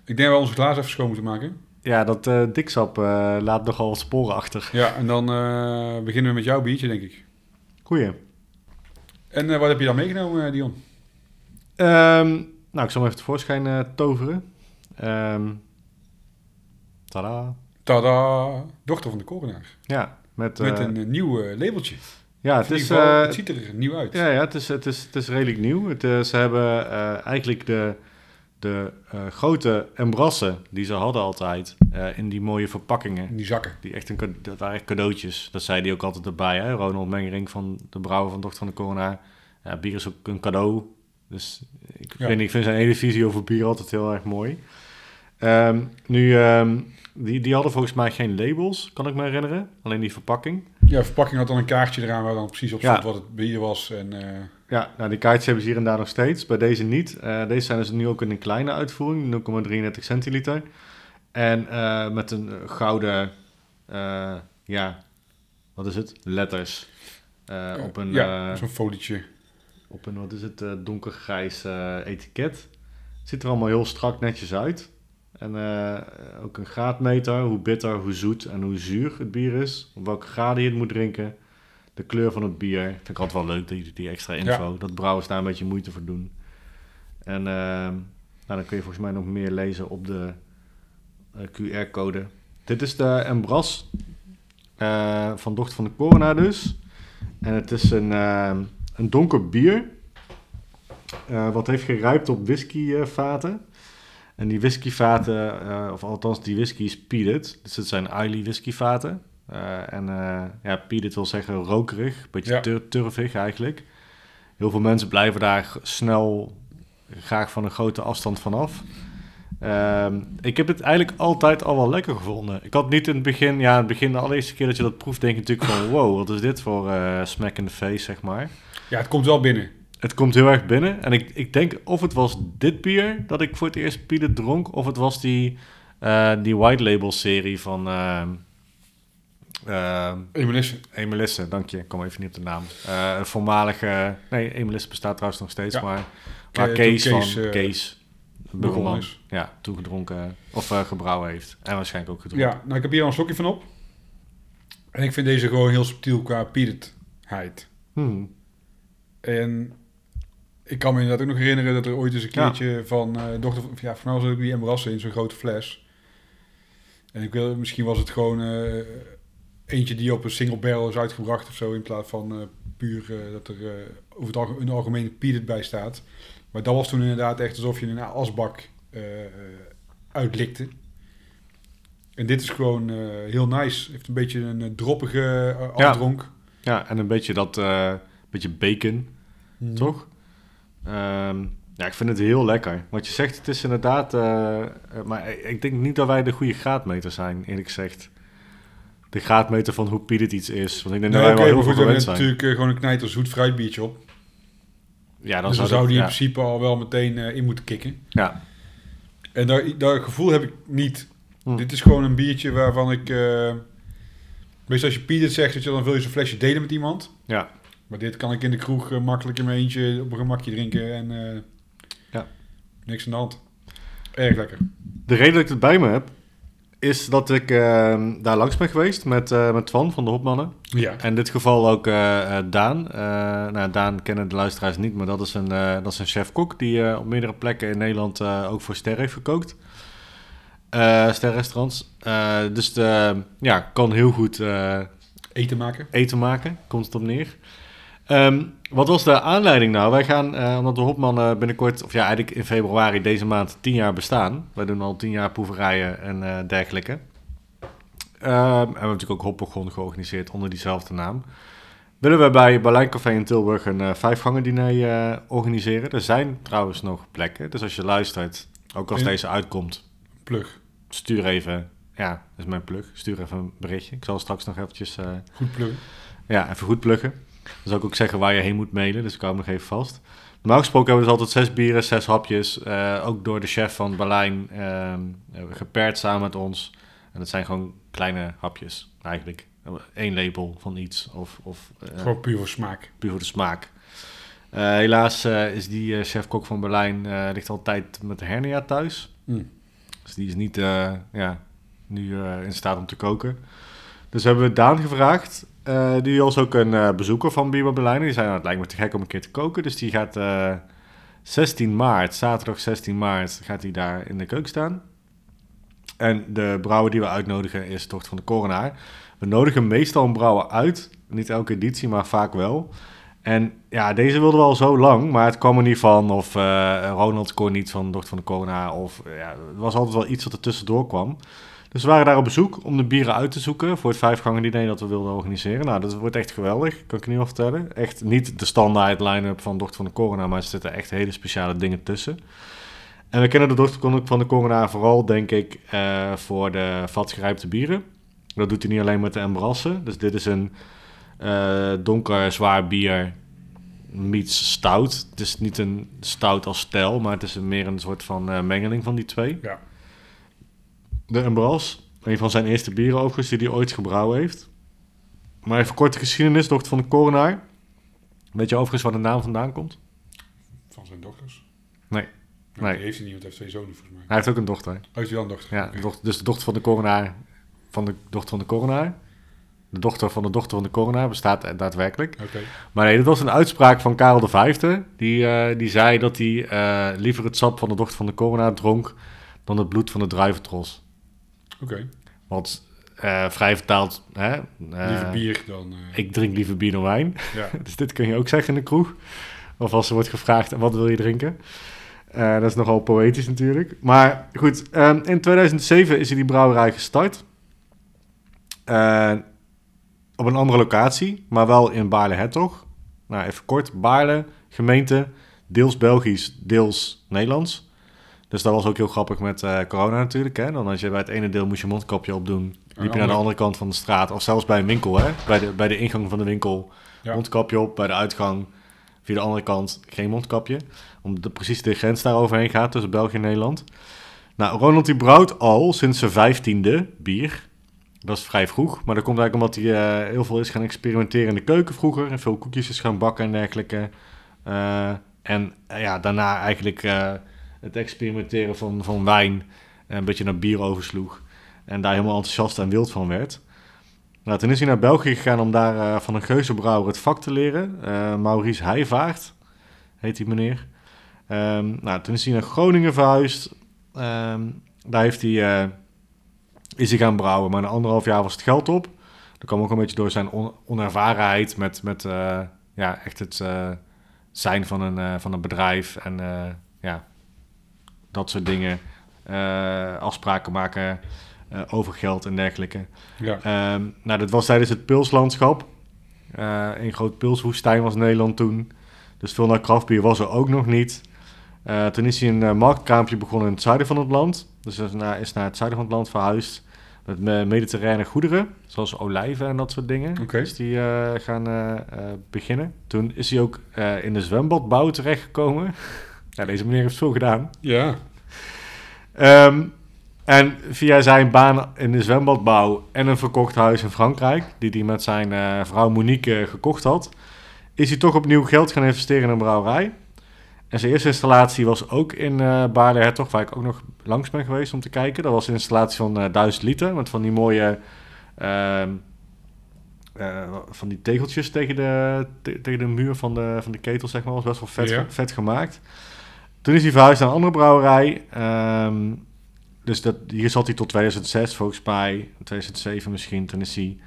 Ik denk dat we onze glazen even schoon moeten maken. Ja, dat eh diksap eh, laat nogal wat sporen achter. Ja, en dan eh, beginnen we met jouw biertje, denk ik. Goeie. En eh, wat heb je dan meegenomen, eh, Dion? Ehm, nou, ik zal hem even tevoorschijn eh toveren. Ehm tada. tada, dochter van de coroner. Ja, met, Met eh, een eh, nieuw labeltje. ja, het is, geval, het ziet er nieuw uit. Ja, ja het, is, het, is, het is redelijk nieuw. Het, ze hebben eigenlijk de, de grote embrassen die ze hadden altijd in die mooie verpakkingen. In die zakken. Die echt een, dat waren echt cadeautjes. Dat zei hij ook altijd erbij. Hè? Ronald Mengering van de brouwer van Dochter van de Corona. Ja, bier is ook een cadeau. Dus ik, niet, ik vind zijn hele visie over bier altijd heel erg mooi. Ehm, nu, ehm, die, die hadden volgens mij geen labels, kan ik me herinneren. Alleen die verpakking. Ja, de verpakking had dan een kaartje eraan waar dan precies op stond Ja. wat het bier was. En, eh, Ja, nou, die kaartjes hebben ze hier en daar nog steeds. Bij deze niet. Eh, deze zijn dus nu ook in een kleine uitvoering, 0,33 centiliter. En eh, met een gouden, ja, wat is het? Letters. Op een, ja, zo'n folietje. Op een, wat is het, eh, donkergrijs eh, etiket. Ziet er allemaal heel strak netjes uit. En eh, ook een graadmeter, hoe bitter, hoe zoet en hoe zuur het bier is. Op welke graden je het moet drinken. De kleur van het bier. Vind ik altijd wel leuk, die, die extra info. Dat brouwers daar een beetje moeite voor doen. En nou, dan kun je volgens mij nog meer lezen op de QR-code. Dit is de Embras van Dochter van de Corona dus. En het is een, een donker bier. eh, wat heeft gerijpt op whiskyvaten. en die whiskyvaten, eh, of althans die whisky is peated. Dus het zijn Islay whiskyvaten. Eh, en ja, peated wil zeggen rokerig. Een beetje Ja. tur- turvig eigenlijk. Heel veel mensen blijven daar snel graag van een grote afstand vanaf. Ehm ik heb het eigenlijk altijd al wel lekker gevonden. Ik had niet in het begin, ja, in het begin de allereerste keer dat je dat proeft, denk je natuurlijk van wow, wat is dit voor eh smack in the face, zeg maar. Ja, het komt wel binnen. Het komt heel erg binnen. En ik, ik denk of het was dit bier dat ik voor het eerst Piede dronk, of het was die, eh, die White Label serie van Emelisse. Emelisse, dank je. Ik kom even niet op de naam. Eh, een voormalige... Nee, Emelisse bestaat trouwens nog steeds, Ja. maar... Kees, Kees, van Kees begonnen is. ja, toegedronken of eh, gebrouwen heeft. En waarschijnlijk ook gedronken. Ja, nou ik heb hier al een slokje van op. En ik vind deze gewoon heel subtiel qua peatedheid. Hmm. En ik kan me inderdaad ook nog herinneren dat er ooit eens een Ja. keertje van uh, dochter, van- ja, voor mij was ook die Embrasse in zo'n grote fles. En ik wil, misschien was het gewoon eh, eentje die op een single barrel is uitgebracht of zo, in plaats van puur dat er over het alge- een algemene bij staat. Maar dat was toen inderdaad echt alsof je een asbak eh, uitlikte. En dit is gewoon eh, heel nice. Heeft een beetje een droppige uh, Ja. afdronk. Ja, en een beetje dat... beetje bacon, Mhm. toch? Ehm, ja, ik vind het heel lekker. Wat je zegt, het is inderdaad... maar ik- denk niet dat wij de goede graadmeter zijn, eerlijk gezegd. De graadmeter van hoe piet het iets is. Want ik denk Nee, dat wij wel heel veel gewend zijn. natuurlijk gewoon een knijter zoet fruitbiertje op. Ja, dan dus dan zou, die in principe al wel meteen eh, in moeten kikken. ja. En dat, dat gevoel heb ik niet. Hm. Dit is gewoon een biertje waarvan ik... eh meestal als je Piet het zegt, dat je, dan wil je zo'n flesje delen met iemand. Ja. Maar dit kan ik in de kroeg eh, makkelijk in mijn eentje op een gemakje drinken. En Ja. niks aan de hand. Erg lekker. De reden dat ik het bij me heb, is dat ik eh, daar langs ben geweest met, eh met Twan van de Hopmannen. Ja. En in dit geval ook eh, eh, Daan. Nou, Daan kennen de luisteraars niet, maar dat is een, dat is een chef-kok die op meerdere plekken in Nederland ook voor sterren heeft gekookt. Sterrenrestaurants. Eh, dus de, ja, kan heel goed Eten maken. eten maken, komt het op neer. Ehm, wat was de aanleiding nou? Wij gaan, eh, omdat de Hopman eh, binnenkort, of ja, eigenlijk in februari deze maand tien jaar bestaan. Wij doen al tien jaar proeverijen en eh, dergelijke. Ehm, en we hebben natuurlijk ook Hoppegon georganiseerd onder diezelfde naam. Willen we bij Berlijn Café in Tilburg een vijfgangen diner organiseren? Er zijn trouwens nog plekken, dus als je luistert, ook als Ja. deze uitkomt, Plug. stuur even, ja, dat is mijn plug, stuur even een berichtje. Ik zal straks nog eventjes... Goed plug. ja, even goed pluggen. Dan zou ik ook zeggen waar je heen moet mailen, dus ik hou hem nog even vast. Normaal gesproken hebben we dus altijd zes bieren, zes hapjes. eh, ook door de chef van Berlijn ehm, hebben we gepaard samen met ons. En dat zijn gewoon kleine hapjes, eigenlijk. Eén label van iets of, of eh, Gewoon puur voor smaak. puur voor de smaak. Eh, helaas is die chef-kok van Berlijn ligt al een tijd met de hernia thuis. Mm. Dus die is niet ja, nu in staat om te koken. Dus hebben we Daan gevraagd. eh, die was ook een eh, bezoeker van Biber Berlijn. Die zei, nou, het lijkt me te gek om een keer te koken. Dus die gaat eh, 16 maart, zaterdag 16 maart, gaat hij daar in de keuken staan. En de brouwer die we uitnodigen is Dochter van de Korenaar. We nodigen meestal een brouwer uit. Niet elke editie, maar vaak wel. En ja, deze wilde wel zo lang, maar het kwam er niet van. Of eh, Ronald kon niet van Dochter van de Corona. Of ja, er was altijd wel iets wat er tussendoor kwam. Dus we waren daar op bezoek om de bieren uit te zoeken voor het vijfgangen diner dat we wilden organiseren. Nou, dat wordt echt geweldig, kan ik nu al vertellen. Echt niet de standaard line-up van Dochter van de Corona, maar er zitten echt hele speciale dingen tussen. En we kennen de Dochter van de Corona vooral, denk ik, eh, voor de vatgerijpte bieren. Dat doet hij niet alleen met de embrassen. Dus dit is een eh, donker, zwaar bier meets stout. Het is niet een stout als stijl, maar het is meer een soort van eh, mengeling van die twee. Ja. De Embras, een van zijn eerste bieren overigens die hij ooit gebrouwen heeft. Maar even korte geschiedenis, dochter van de Coronaar. Weet je overigens waar de naam vandaan komt? Van zijn dochters? Nee. Nou, Nee. die heeft hij niet, want hij heeft twee zonen volgens mij. Hij heeft ook een dochter. Oh, heeft hij wel een dochter? Ja, dochter- dus de dochter van de Coronaar van de dochter van de Coronaar. De dochter van de dochter van de Coronaar bestaat er daadwerkelijk. Oké. Maar nee, dit was een uitspraak van Karel V. Die, eh, die zei dat hij eh, liever het sap van de dochter van de corona dronk dan het bloed van de druiventros. Oké. Want eh, vrij vertaald, hè, eh, Liever bier dan... eh, ik drink liever bier dan wijn. Ja. dus dit kun je ook zeggen in de kroeg. Of als er wordt gevraagd, wat wil je drinken? Dat is nogal poëtisch natuurlijk. Maar goed, ehm, in 2007 is die brouwerij gestart. Op een andere locatie, maar wel in Baarle-Hertog. Nou, even kort. Baarle, gemeente, deels Belgisch, deels Nederlands. Dus dat was ook heel grappig met eh, corona natuurlijk. Hè? Dan als je bij het ene deel moest je mondkapje opdoen. Liep je naar de andere- kant van de straat. Of zelfs bij een winkel, hè? Bij, de, bij de ingang van de winkel. Ja. Mondkapje op. Bij de uitgang via de andere kant geen mondkapje. Omdat de, precies de grens daar overheen gaat tussen België en Nederland. Nou, Ronald die brouwt al sinds zijn vijftiende bier. Dat is vrij vroeg. Maar dat komt eigenlijk omdat hij eh, heel veel is gaan experimenteren in de keuken vroeger. En veel koekjes is gaan bakken en dergelijke. Eh, en ja, daarna eigenlijk het experimenteren van, van wijn eh, een beetje naar bier oversloeg. En daar helemaal enthousiast en wild van werd. Nou, toen is hij naar België gegaan om daar eh, van een geuzenbrouwer het vak te leren. Eh, Maurice Heijvaart heet die meneer. Ehm, nou, toen is hij naar Groningen verhuisd. Ehm, daar heeft hij, eh, is hij gaan brouwen, maar na anderhalf jaar was het geld op. Dat kwam ook een beetje door zijn on- onervarenheid met, met ja, echt het zijn van een, van een bedrijf en dat soort dingen. Eh, afspraken maken eh, over geld en dergelijke. Ja. Ehm, nou, dat was tijdens het pilslandschap. Eh een groot pilswoestijn was Nederland toen. Dus veel naar kraftbier was er ook nog niet. Toen is hij een uh, marktkraampje begonnen in het zuiden van het land. Dus is naar, is naar het zuiden van het land verhuisd. Met me- mediterrane goederen, zoals olijven en dat soort dingen. Oké. Dus die gaan beginnen. Toen is hij ook in de zwembadbouw terechtgekomen. ja, deze meneer heeft veel gedaan. Ja. Ehm, en via zijn baan in de zwembadbouw en een verkocht huis in Frankrijk, die hij met zijn eh, vrouw Monique eh, gekocht had, is hij toch opnieuw geld gaan investeren in een brouwerij. En zijn eerste installatie was ook in eh Baarle-Hertog, waar ik ook nog langs ben geweest om te kijken. Dat was een installatie van eh 1000 liter, met van die mooie... ehm, eh, van die tegeltjes tegen de, te- tegen de muur van de, van de ketel, zeg maar. was best wel vet, Ja. vet gemaakt. Toen is hij verhuisd naar een andere brouwerij. Ehm, dus dat, hier zat hij tot 2006 volgens mij. 2007 misschien. Toen is hij...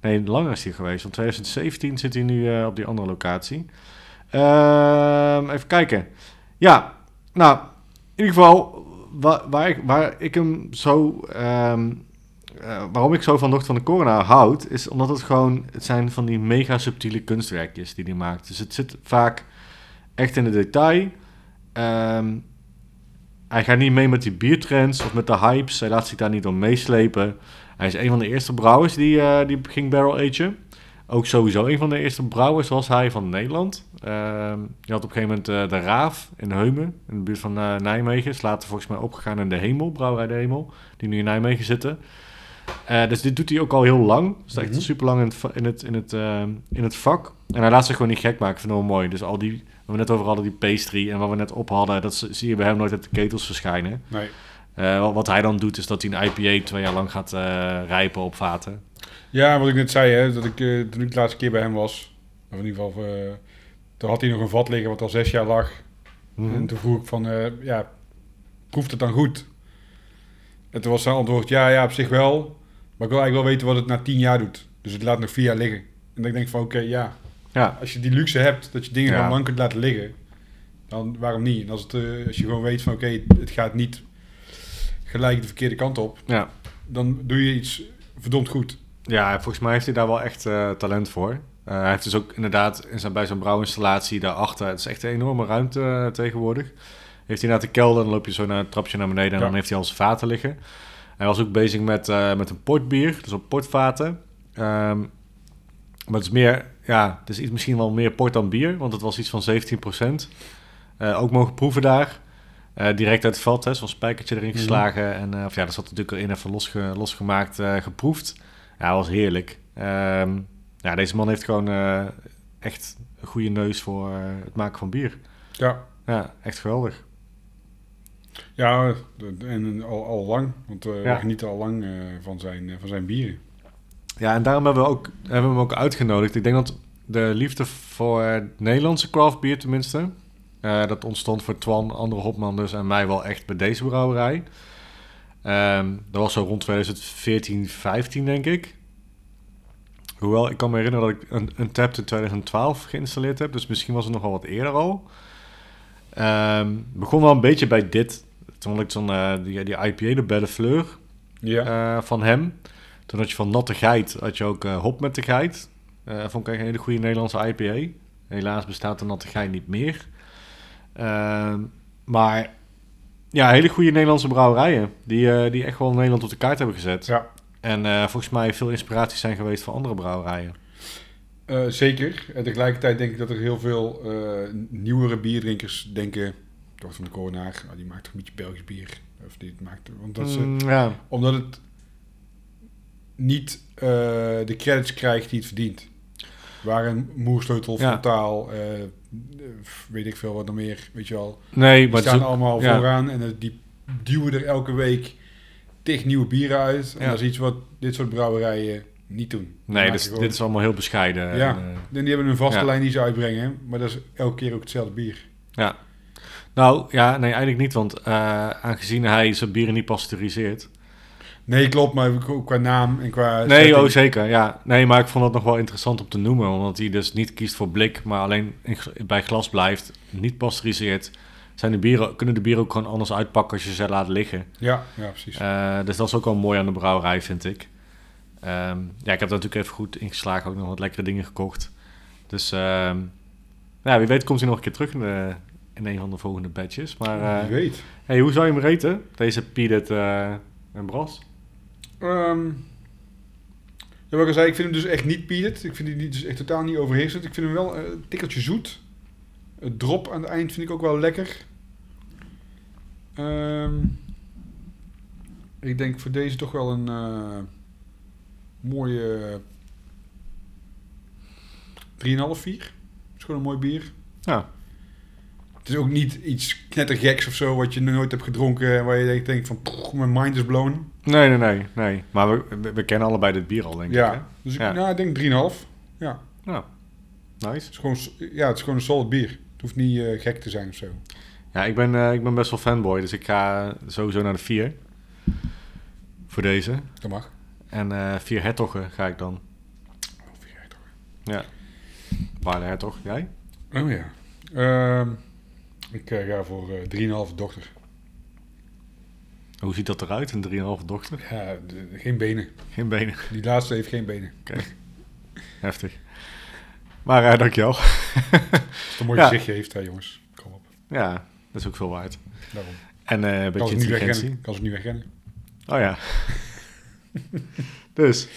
Nee, langer is hij geweest. Want 2017 zit hij nu eh, op die andere locatie. Ehm, even kijken. Ja, nou, in ieder geval... Waar, waar, ik, waar ik hem zo... ehm, eh, waarom ik zo van Dochter van de Corona houd... is omdat het gewoon... Het zijn van die mega subtiele kunstwerkjes die hij maakt. Dus het zit vaak echt in de detail... Ehm, hij gaat niet mee met die biertrends of met de hypes. Hij laat zich daar niet door meeslepen. Hij is een van de eerste brouwers die, eh, die ging barrel agen. Ook sowieso een van de eerste brouwers was hij van Nederland. Ehm, je had op een gegeven moment eh, de Raaf in Heumen, in de buurt van eh, Nijmegen. Is later volgens mij opgegaan in de Hemel, Brouwerij de Hemel, die nu in Nijmegen zitten. Dus dit doet hij ook al heel lang. Dus echt Mhm. super lang in het, in, het, in, het, in het vak. En hij laat zich gewoon niet gek maken. Ik vind het wel mooi. Dus al die, we net over hadden, die pastry en wat we net op hadden, dat zie je bij hem nooit uit de ketels verschijnen. Nee. Eh, wat, hij dan doet, is dat hij een IPA twee jaar lang gaat eh, rijpen op vaten. Ja, wat ik net zei, hè, dat ik eh, toen ik de laatste keer bij hem was, of in ieder geval, toen had hij nog een vat liggen wat al zes jaar lag. Mhm. En toen vroeg ik van, ja, proeft het dan goed? En En toen was zijn antwoord, ja, ja, op zich wel. Maar ik wil eigenlijk wel weten wat het na tien jaar doet. Dus het laat nog vier jaar liggen. En dan denk ik van, oké, ja. Ja, Als je die luxe hebt, dat je dingen Ja. gewoon lang kunt laten liggen. Dan waarom niet? En als, het, eh, als je gewoon weet van, oké, het gaat niet gelijk de verkeerde kant op. ja. Dan doe je iets verdomd goed. Ja, volgens mij heeft hij daar wel echt eh, talent voor. Eh, hij heeft dus ook inderdaad in zijn, bij zijn brouwinstallatie daarachter... Het is echt een enorme ruimte tegenwoordig. Heeft hij naar de kelder, dan loop je zo naar een trapje naar beneden... en Ja. dan heeft hij al zijn vaten liggen. Hij was ook bezig met, met een portbier, dus op portvaten. Ehm, maar het is meer... Ja, het is iets, misschien wel meer port dan bier... want het was iets van 17% Eh, ook mogen proeven daar. Eh, direct uit het vat, hè, zo'n spijkertje erin Mhm. geslagen. En uh, of ja, dat zat natuurlijk erin even losge, losgemaakt, geproefd. Ja, was heerlijk. Um, ja, deze man heeft gewoon echt een goede neus voor het maken van bier. Ja. Ja, echt geweldig. Ja, en al, al lang. Want we Ja. genieten al lang van, zijn, van zijn bieren. Ja, en daarom hebben we, ook, hebben we hem ook uitgenodigd. Ik denk dat de liefde voor het Nederlandse craft bier tenminste... Uh, dat ontstond voor Twan, andere Hopman dus en mij wel echt bij deze brouwerij. Um, dat was zo rond 2014, 15 denk ik. Hoewel, ik kan me herinneren dat ik een, een tap in 2012 geïnstalleerd heb. Dus misschien was het nog wel wat eerder al. Um, begon wel een beetje bij dit. Toen had ik zo'n uh, die, die IPA, de Belle Fleur, ja. uh, van hem. Toen had je van Natte Geit, had je ook uh, Hop met de Geit. Uh, vond ik een hele goede Nederlandse IPA. Helaas bestaat de Natte Geit niet meer. Uh, maar ja, hele goede Nederlandse brouwerijen. Die, uh, die echt wel Nederland op de kaart hebben gezet. Ja. En volgens mij veel inspiraties zijn geweest voor andere brouwerijen. Zeker. En tegelijkertijd denk ik dat er heel veel nieuwere bierdrinkers denken... Toch van de Coronaar, oh, die maakt toch een beetje Belgisch bier. Of die maakt, want dat ze, mm, ja. Omdat het niet uh, de credits krijgt die het verdient. Waar een moersleutel, Ja. frontaal, uh, weet ik veel wat nog meer, weet je wel. Nee, Die maar staan ook- allemaal ja. vooraan en die duwen er elke week tig nieuwe bieren uit. En Ja. dat is iets wat dit soort brouwerijen niet doen. Nee, maken dus, dit is allemaal heel bescheiden. Ja. En, eh, En die hebben een vaste lijn die ze uitbrengen, maar dat is elke keer ook hetzelfde bier. ja. Nou, ja, nee, eigenlijk niet, want eh, aangezien hij zijn bieren niet pasteuriseert. Nee, klopt, maar ook qua naam en qua... Nee, setting. oh zeker, ja. Nee, maar ik vond het nog wel interessant om te noemen, omdat hij dus niet kiest voor blik, maar alleen in, bij glas blijft, niet pasteuriseert. Zijn de bieren, kunnen de bieren ook gewoon anders uitpakken als je ze laat liggen. Ja, ja, precies. Eh, dus dat is ook wel mooi aan de brouwerij, vind ik. Ehm, ja, ik heb daar natuurlijk even goed ingeslagen, ook nog wat lekkere dingen gekocht. Dus ehm, ja, wie weet komt hij nog een keer terug in, de, in een van de volgende batches. Maar eh, Wie weet. hey, hoe zou je hem reten, deze Piedet eh en Bras? Ehm, ja, wat ik al zei, ik vind hem dus echt niet peated. Ik vind die dus echt totaal niet overheersend. Ik vind hem wel eh, een tikkeltje zoet. Het drop aan het eind vind ik ook wel lekker. Ehm, ik denk voor deze toch wel een eh, mooie 3,5, 4. is gewoon een mooi bier. Ja, Het is ook niet iets knettergeks of zo wat je nooit hebt gedronken en waar je denkt, van, "Poeh, mijn mind is blown. nee, nee, nee. nee. Maar we, we, we kennen allebei dit bier al, denk ik. hè? Ja, dus ik, Ja. nou, ik denk 3,5. Ja. Nou, nice. Het is gewoon, ja, het is gewoon een solid bier. Het hoeft niet eh, gek te zijn of zo. Ja, ik ben, eh, ik ben best wel fanboy, dus ik ga sowieso naar de vier. Voor deze. Dat mag. En eh vier hertoggen ga ik dan. Oh, vier toch. Ja. Waar de hertog? Jij? Oh ja. Ehm, ik eh, ga voor eh 3,5 dochter. Hoe ziet dat eruit, een 3,5 dochter? Ja, de- geen benen. Geen benen. Die laatste heeft geen benen. Heftig. Maar uh, dankjewel. Het een mooi Ja. gezichtje heeft, hè jongens. Kom op. Ja, dat is ook veel waard. Daarom. En eh, een beetje intelligentie. Kan ze nu wegrennen. Oh ja. dus,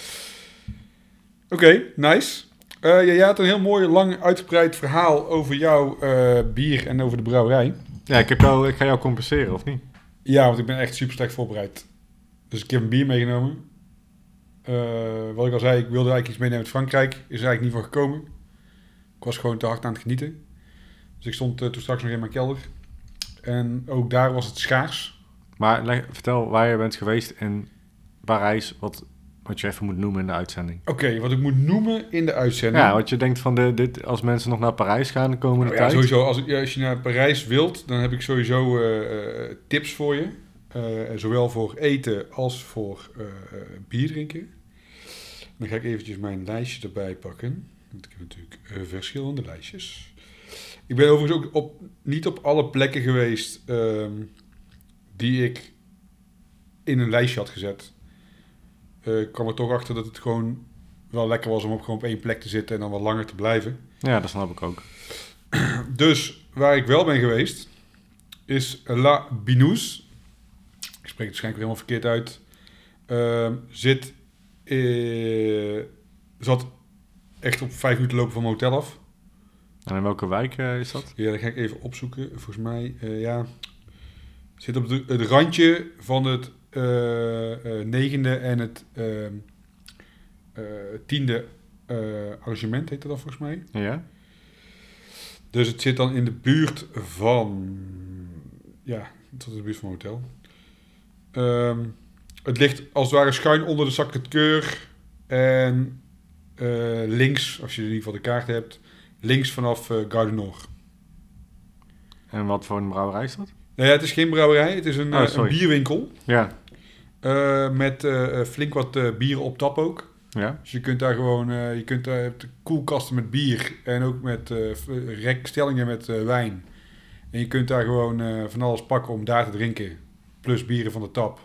Oké, nice. Eh, ja, jij had een heel mooi, lang, uitgebreid verhaal over jouw eh, bier en over de brouwerij. ja, ik, heb jou, ik ga jou compenseren, of niet? Ja, want ik ben echt super slecht voorbereid. Dus ik heb een bier meegenomen. Eh, wat ik al zei, ik wilde eigenlijk iets meenemen uit Frankrijk. Is er eigenlijk niet van gekomen. Ik was gewoon te hard aan het genieten. Dus ik stond toen straks nog in mijn kelder. En ook daar was het schaars. Maar vertel waar je bent geweest in Parijs, wat, wat je even moet noemen in de uitzending. Oké, wat ik moet noemen in de uitzending. Ja, wat je denkt van de, dit, als mensen nog naar Parijs gaan de komende Nou ja, tijd. sowieso, als, ja, als je naar Parijs wilt, dan heb ik sowieso eh, eh, tips voor je. Eh, zowel voor eten als voor bier drinken. Dan ga ik eventjes mijn lijstje erbij pakken. Want ik heb natuurlijk verschillende lijstjes. Ik ben overigens ook op, niet op alle plekken geweest ehm, die ik in een lijstje had gezet. Ik kwam er toch achter dat het gewoon wel lekker was om op gewoon op één plek te zitten en dan wat langer te blijven. Ja, dat snap ik ook. Dus waar ik wel ben geweest is La Binous. Ik spreek het waarschijnlijk helemaal verkeerd uit. Ehm, zit, eh, zat echt op vijf minuten lopen van mijn hotel af. En in welke wijk eh, is dat? Ja, dat ga ik even opzoeken. Volgens mij, ja. Zit op het randje van het negende en het eh, tiende eh, arrangement, heet dat volgens mij. Ja? Dus het zit dan in de buurt van. Ja, tot de buurt van mijn hotel. Ehm, het ligt als het ware schuin onder de Sacré-Cœur. En eh, links, als je in ieder geval de kaart hebt, links vanaf eh Gare du Nord. En wat voor een brouwerij is dat? Nou ja, het is geen brouwerij, het is een, Oh, eh, een bierwinkel. Ja. Eh, met eh, eh, flink wat bieren op tap ook. Ja? Dus je kunt daar gewoon, je kunt daar koelkasten met bier en ook met rekstellingen met wijn. En je kunt daar gewoon van alles pakken om daar te drinken. Plus bieren van de tap.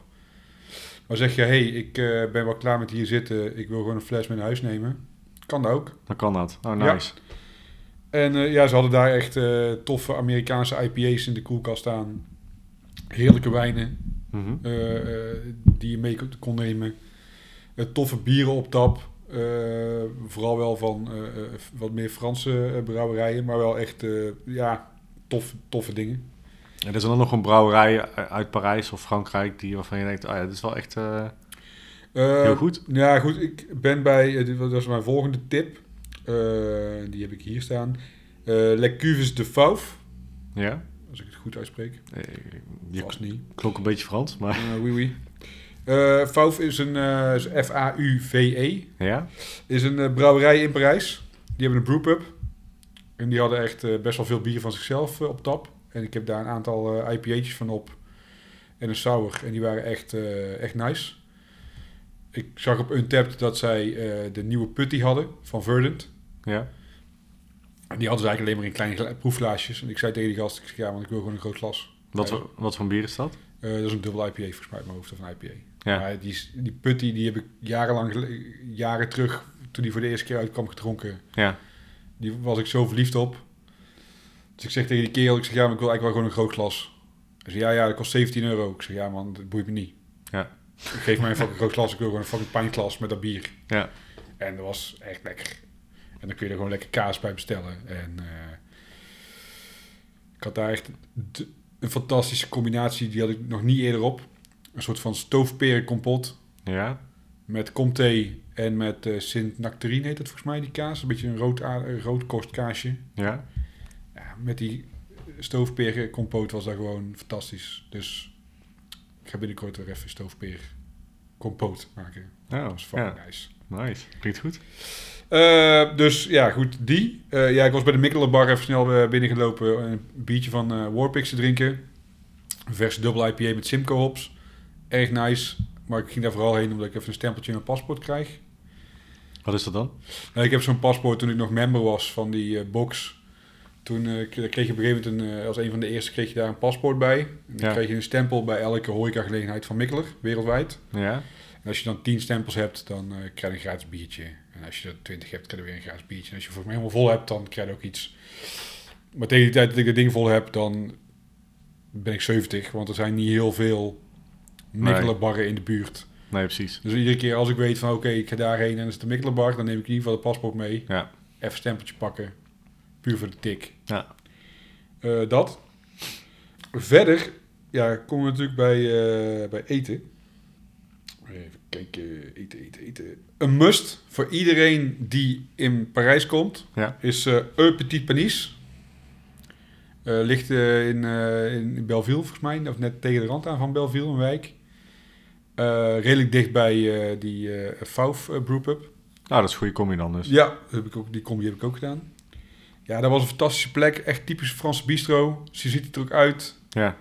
Maar zeg je, hé, hey, ik ben wel klaar met hier zitten, ik wil gewoon een fles mee naar huis nemen. Kan dat ook. Dan kan dat. Oh, Ja. nice. En ja, ze hadden daar echt toffe Amerikaanse IPA's in de koelkast staan. Heerlijke wijnen Mhm. eh, eh, die je mee kon- nemen. Eh, toffe bieren op tap. Vooral wel van wat meer Franse brouwerijen, maar wel echt ja, tof, toffe dingen. En er is dan nog een brouwerij uit Parijs of Frankrijk die, waarvan je denkt, oh ja, dit is wel echt heel goed. Ja, goed. Ik ben bij, dat is mijn volgende tip. Die heb ik hier staan. Eh Le Cuves de Fauve, Ja? Als ik het goed uitspreek. Eh, Je Vast niet. klonk een beetje Frans, maar Eh oui, oui. Eh, Fauve is een eh, is F-A-U-V-E. ja? Is een eh, brouwerij in Parijs. Die hebben een brewpub. En die hadden echt eh, best wel veel bier van zichzelf eh, op tap. En ik heb daar een aantal eh IPA'tjes van op. En een sour. En die waren echt, eh, echt nice. Ik zag op Untapped dat zij eh, de nieuwe putty hadden van Verdant. Ja? En die hadden ze eigenlijk alleen maar in kleine gla- proefglaasjes. En ik zei tegen die gast, ik zeg, ja, want ik wil gewoon een groot glas. Wat, voor, wat voor bier is dat? Eh, dat is een dubbel IPA volgens mij uit mijn hoofd of een IPA. Ja. Maar die, die putty die heb ik jarenlang, jaren terug, toen die voor de eerste keer uitkwam, gedronken. Ja. Die was ik zo verliefd op. Dus ik zeg tegen die kerel, ik zeg, ja, maar ik wil eigenlijk wel gewoon een groot glas. Hij zei, ja, ja, dat kost 17 euro. Ik zeg, ja man, dat boeit me niet. Ja. Geef mij een fucking groot glas, ik wil gewoon een fucking pintglas met dat bier. Ja. En dat was echt lekker. En dan kun je er gewoon lekker kaas bij bestellen. En eh, ik had daar echt een fantastische combinatie, die had ik nog niet eerder op. Een soort van stoofperenkompot Ja? met comté en met eh Sint-Nectarine heet het volgens mij, die kaas. Een beetje een rood, een roodkostkaasje. Ja? Ja, met die stoofperenkompoot was dat gewoon fantastisch. Dus ik ga binnenkort weer even stoofperenkompoot maken. Oh, Dat was fucking ja. nice. Nice. Klinkt goed. Eh, dus ja, goed, die. Eh, ja, ik was bij de Mikkelenbar even snel eh, binnengelopen. Een biertje van eh Warpix te drinken. Een verse dubbel IPA met Simcoe hops. Erg nice. Maar ik ging daar vooral heen omdat ik even een stempeltje in mijn paspoort krijg. Wat is dat dan? Nou, ik heb zo'n paspoort toen ik nog member was van die box. Toen kreeg je op een gegeven moment, een, als een van de eerste, kreeg je daar een paspoort bij. En dan Ja. kreeg je een stempel bij elke horecagelegenheid van Mikkeler, wereldwijd. Ja? En als je dan 10 stempels hebt, dan krijg je een gratis biertje. En als je er 20 hebt, krijg je weer een gratis biertje. En als je voor mij helemaal vol hebt, dan krijg je ook iets. Maar tegen die tijd dat ik dat ding vol heb, dan ben ik 70. Want er zijn niet heel veel Mikkelerbarren in de buurt. Nee, precies. Dus iedere keer als ik weet van oké, ik ga daarheen en is het een Mikkelerbar, dan neem ik in ieder geval het paspoort mee. Ja. Even een stempeltje pakken. Puur voor de tik. Ja. Eh, dat. Verder, ja, komen we natuurlijk bij, eh, bij eten. Even kijken, eten, eten, eten. Een must voor iedereen die in Parijs komt, Ja. is Un Petit Panis. Eh, ligt eh, in, in Belleville, volgens mij, of net tegen de rand aan van Belleville, een wijk. Redelijk dicht bij die eh, Brewpub. Nou, dat is een goede combi dan dus. Ja, heb ik ook, die combi heb ik ook gedaan. Ja, dat was een fantastische plek. Echt typisch Franse bistro. Ze ziet er ook uit. Ja.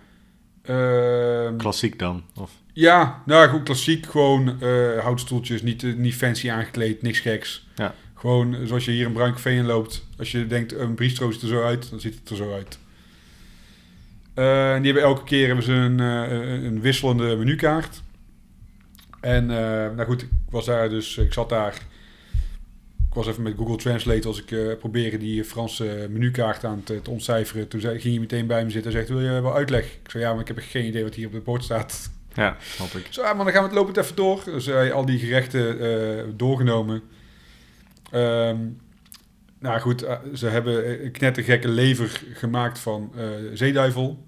Ehm, Klassiek dan? Of? Ja, nou goed, klassiek. Gewoon eh, houtstoeltjes, niet, eh, niet fancy aangekleed, niks geks. Ja. Gewoon eh, zoals je hier een bruin café in loopt. Als je denkt, een bistro ziet er zo uit, dan ziet het er zo uit. En die hebben elke keer hebben ze een, een wisselende menukaart. En nou goed, ik was daar dus, ik zat daar. Ik was even met Google Translate als ik probeerde die Franse menukaart aan te, te ontcijferen. Toen zei, ging hij meteen bij me zitten en zegt, wil je wel uitleg? Ik zei, ja, maar ik heb echt geen idee wat hier op het bord staat. Ja, snap ik. Zo, maar dan gaan we het lopend even door. Dus hij al die gerechten eh, doorgenomen. Ehm, nou goed, eh, ze hebben een knettergekke lever gemaakt van zeeduivel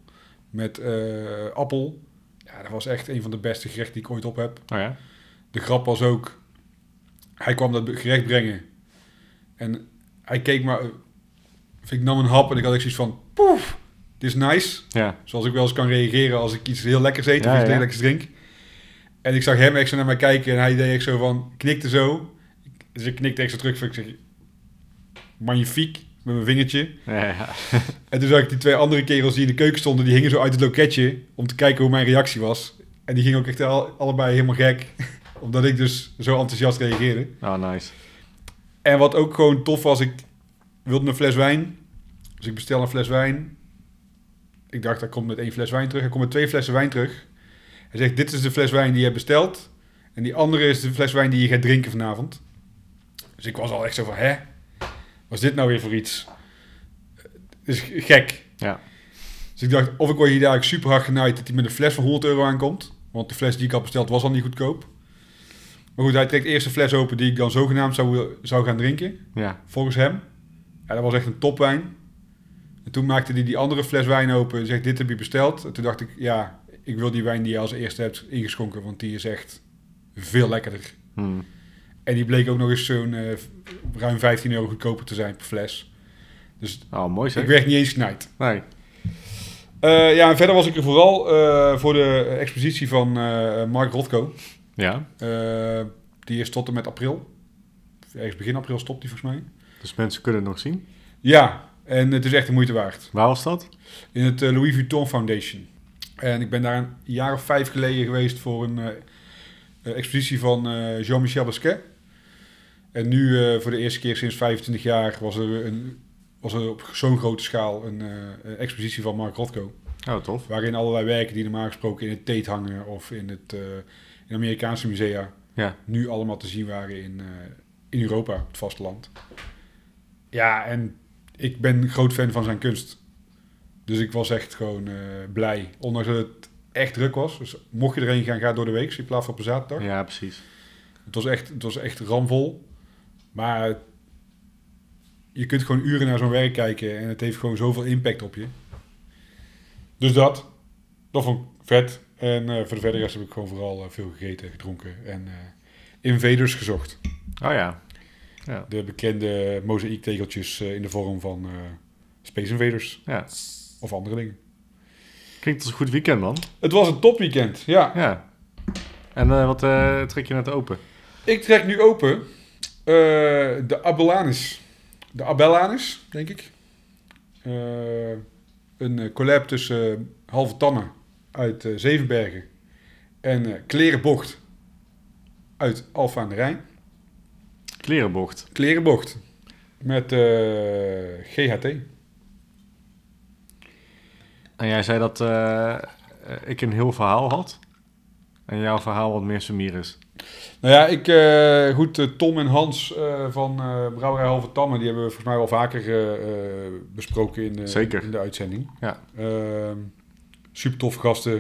met appel. Ja, dat was echt een van de beste gerechten die ik ooit op heb. Oh ja? De grap was ook, hij kwam dat gerecht brengen. En hij keek maar, ik nam een hap en ik had echt zoiets van, poef, dit is nice. Ja. Zoals ik wel eens kan reageren als ik iets heel lekkers eet of iets heel lekkers drink. En ik zag hem echt zo naar mij kijken en hij deed echt zo van, knikte zo. Dus ik knikte extra terug van, ik zeg, magnifiek, met mijn vingertje. Ja, ja. En toen zag ik die twee andere kerels die in de keuken stonden, die hingen zo uit het loketje om te kijken hoe mijn reactie was. En die gingen ook echt al- allebei helemaal gek, omdat ik dus zo enthousiast reageerde. Oh, nice. En wat ook gewoon tof was, ik wilde een fles wijn. Dus ik bestel een fles wijn. Ik dacht, hij komt met één fles wijn terug. Hij komt met twee flessen wijn terug. Hij zegt, dit is de fles wijn die je hebt besteld. En die andere is de fles wijn die je gaat drinken vanavond. Dus ik was al echt zo van, hè? Was dit nou weer voor iets? Dus gek. Ja. Dus ik dacht, of ik word hier dadelijk super hard genaaid dat hij met een fles van 100 euro aankomt. Want de fles die ik had besteld was al niet goedkoop. Maar goed, hij trekt eerst een fles open die ik dan zogenaamd zou, zou gaan drinken. Ja. Volgens hem. Ja, dat was echt een topwijn. En toen maakte hij die andere fles wijn open en zegt, dit heb je besteld. En toen dacht ik, ja, ik wil die wijn die je als eerste hebt ingeschonken, want die is echt veel lekkerder. Hmm. En die bleek ook nog eens zo'n eh, ruim 15 euro goedkoper te zijn per fles. Dus Oh, mooi zeg. ik werd niet eens genaaid. Nee. Eh, ja, en verder was ik er vooral eh, voor de expositie van Mark Rothko. Ja. Die is tot en met april. Ergens begin april stopt die volgens mij. Dus mensen kunnen het nog zien. Ja, en het is echt de moeite waard. Waar was dat? In het eh, Louis Vuitton Foundation. En ik ben daar een jaar of vijf geleden geweest voor een eh, eh, expositie van Jean-Michel Basquiat. En nu voor de eerste keer sinds 25 jaar was er, een, was er op zo'n grote schaal een een expositie van Mark Rothko. Oh, tof. Waarin allerlei werken die normaal gesproken in het Tate hangen of in het in Amerikaanse musea Ja. nu allemaal te zien waren in, in Europa, op het vasteland. Ja, en ik ben groot fan van zijn kunst. Dus ik was echt gewoon eh, blij. Ondanks dat het echt druk was. Dus mocht je erheen gaan, ga door de week in plaats van op een zaterdag. Ja, precies. Het, was echt, het was echt ramvol. Maar je kunt gewoon uren naar zo'n werk kijken en het heeft gewoon zoveel impact op je. Dus dat. Dat vond ik vet. En eh, voor de verder rest heb ik gewoon vooral eh, veel gegeten, gedronken en invaders gezocht. Oh ja. Ja. De bekende mozaïektegeltjes eh, in de vorm van eh, Space Invaders ja. of andere dingen. Klinkt als een goed weekend, man. Het was een topweekend, ja. Ja. En eh, wat trek je net open? Ik trek nu open de Abellanis. De Abellanis, denk ik. Een collab tussen Halve Tannen uit Zevenbergen en Klerenbocht uit Alfa aan de Rijn. Klerenbocht. Klerenbocht met eh, GHT. En jij zei dat eh, eh, ik een heel verhaal had. En jouw verhaal wat meer sumier is. Nou ja, ik, eh, goed, Tom en Hans eh, van eh Brouwerij Halve Tannen, die hebben we volgens mij wel vaker besproken in de, Zeker. in de uitzending. Ja. Ehm, super tof gasten.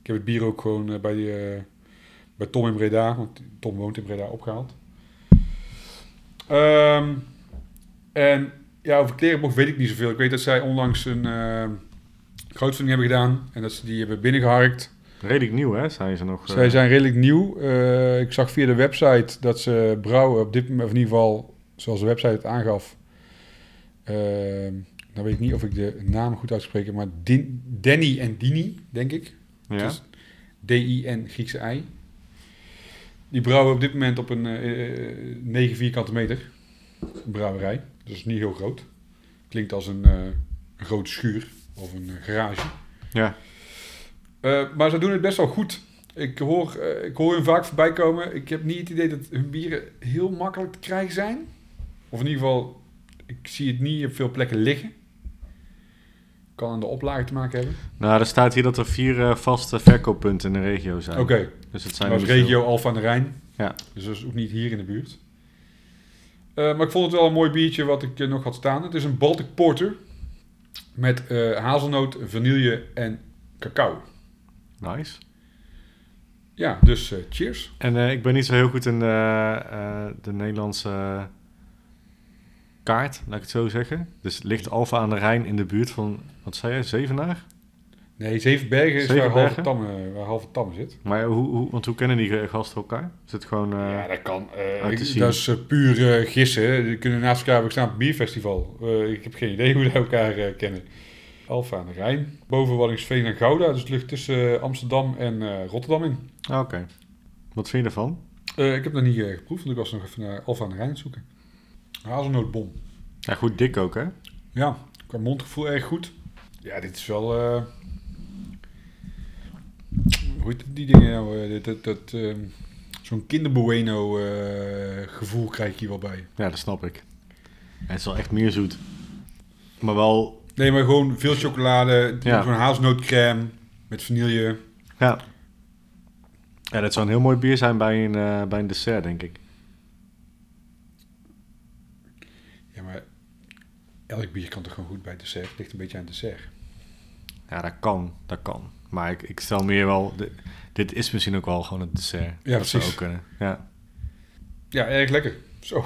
Ik heb het bier ook gewoon bij, eh, bij Tom in Breda, want Tom woont in Breda, opgehaald. Ehm, en ja, over Klerenbocht weet ik niet zoveel. Ik weet dat zij onlangs een uh, crowdfunding hebben gedaan en dat ze die hebben binnengeharkt. Redelijk nieuw, hè? Zijn ze nog... eh, Zij zijn redelijk nieuw. Eh, ik zag via de website dat ze brouwen op dit moment, of in ieder geval zoals de website het aangaf. Uh, nou weet ik niet of ik de naam goed uitspreek, maar Din, Danny en Dini, denk ik. Ja. Dus D-I-N Griekse I. Die brouwen op dit moment op een uh, 9 vierkante meter. Brouwerij. Dus is niet heel groot. Klinkt als een, uh, een grote schuur of een garage. Ja. Eh, maar ze doen het best wel goed. Ik hoor, eh, ik hoor hun vaak voorbij komen. Ik heb niet het idee dat hun bieren heel makkelijk te krijgen zijn. Of in ieder geval, ik zie het niet op veel plekken liggen. Kan aan de oplage te maken hebben. Nou, er staat hier dat er vier eh, vaste verkooppunten in de regio zijn. Oké, Dus het zijn dat regio Alphen aan de Rijn. Ja. Dus dat is ook niet hier in de buurt. Eh, maar ik vond het wel een mooi biertje wat ik eh, nog had staan. Het is een Baltic Porter. Met eh, hazelnoot, vanille en cacao. Nice. Ja, dus cheers. En ik ben niet zo heel goed in de Nederlandse kaart, laat ik het zo zeggen. Dus ligt Alfa aan de Rijn in de buurt van, wat zei jij, Zevenaar? Nee, Zevenbergen is waar Zevenbergen? halve, tamme, waar halve tamme zit. Maar hoe, hoe, want hoe kennen die gasten elkaar? Is het gewoon... eh, ja, dat kan. eh, ik- dat is eh, puur gissen. Die kunnen naast elkaar staan op het bierfestival. Ik heb geen idee hoe ze elkaar kennen. Alfa aan de Rijn. Boven Waddingsveen en Gouda. Dus het ligt tussen Amsterdam en Rotterdam in. ah, Oké. Wat vind je ervan? Ik heb nog niet geproefd, want ik was nog even naar Alfa aan de Rijn aan het zoeken. Hazelnootbom. Ja, goed dik ook, hè? Ja, qua mondgevoel erg goed. Ja, dit is wel... hoe heet die dingen nou? eh, dat, dat, ehm, Zo'n kinderbueno eh, gevoel krijg ik hier wel bij. Ja, dat snap ik. Ja, het is wel echt meer zoet. Maar wel, Nee, maar gewoon veel chocolade. Ja. Zo'n hazelnootcrème met vanille. ja. Ja, dat zou een heel mooi bier zijn bij een, eh, bij een dessert, denk ik. Ja, maar elk bier kan toch gewoon goed bij dessert. Het ligt een beetje aan dessert. Ja, dat kan, dat kan. Maar ik, ik stel meer wel... di- dit is misschien ook wel gewoon het dessert. Ja, dat zou precies. ook kunnen. Ja. Ja, erg lekker. Zo.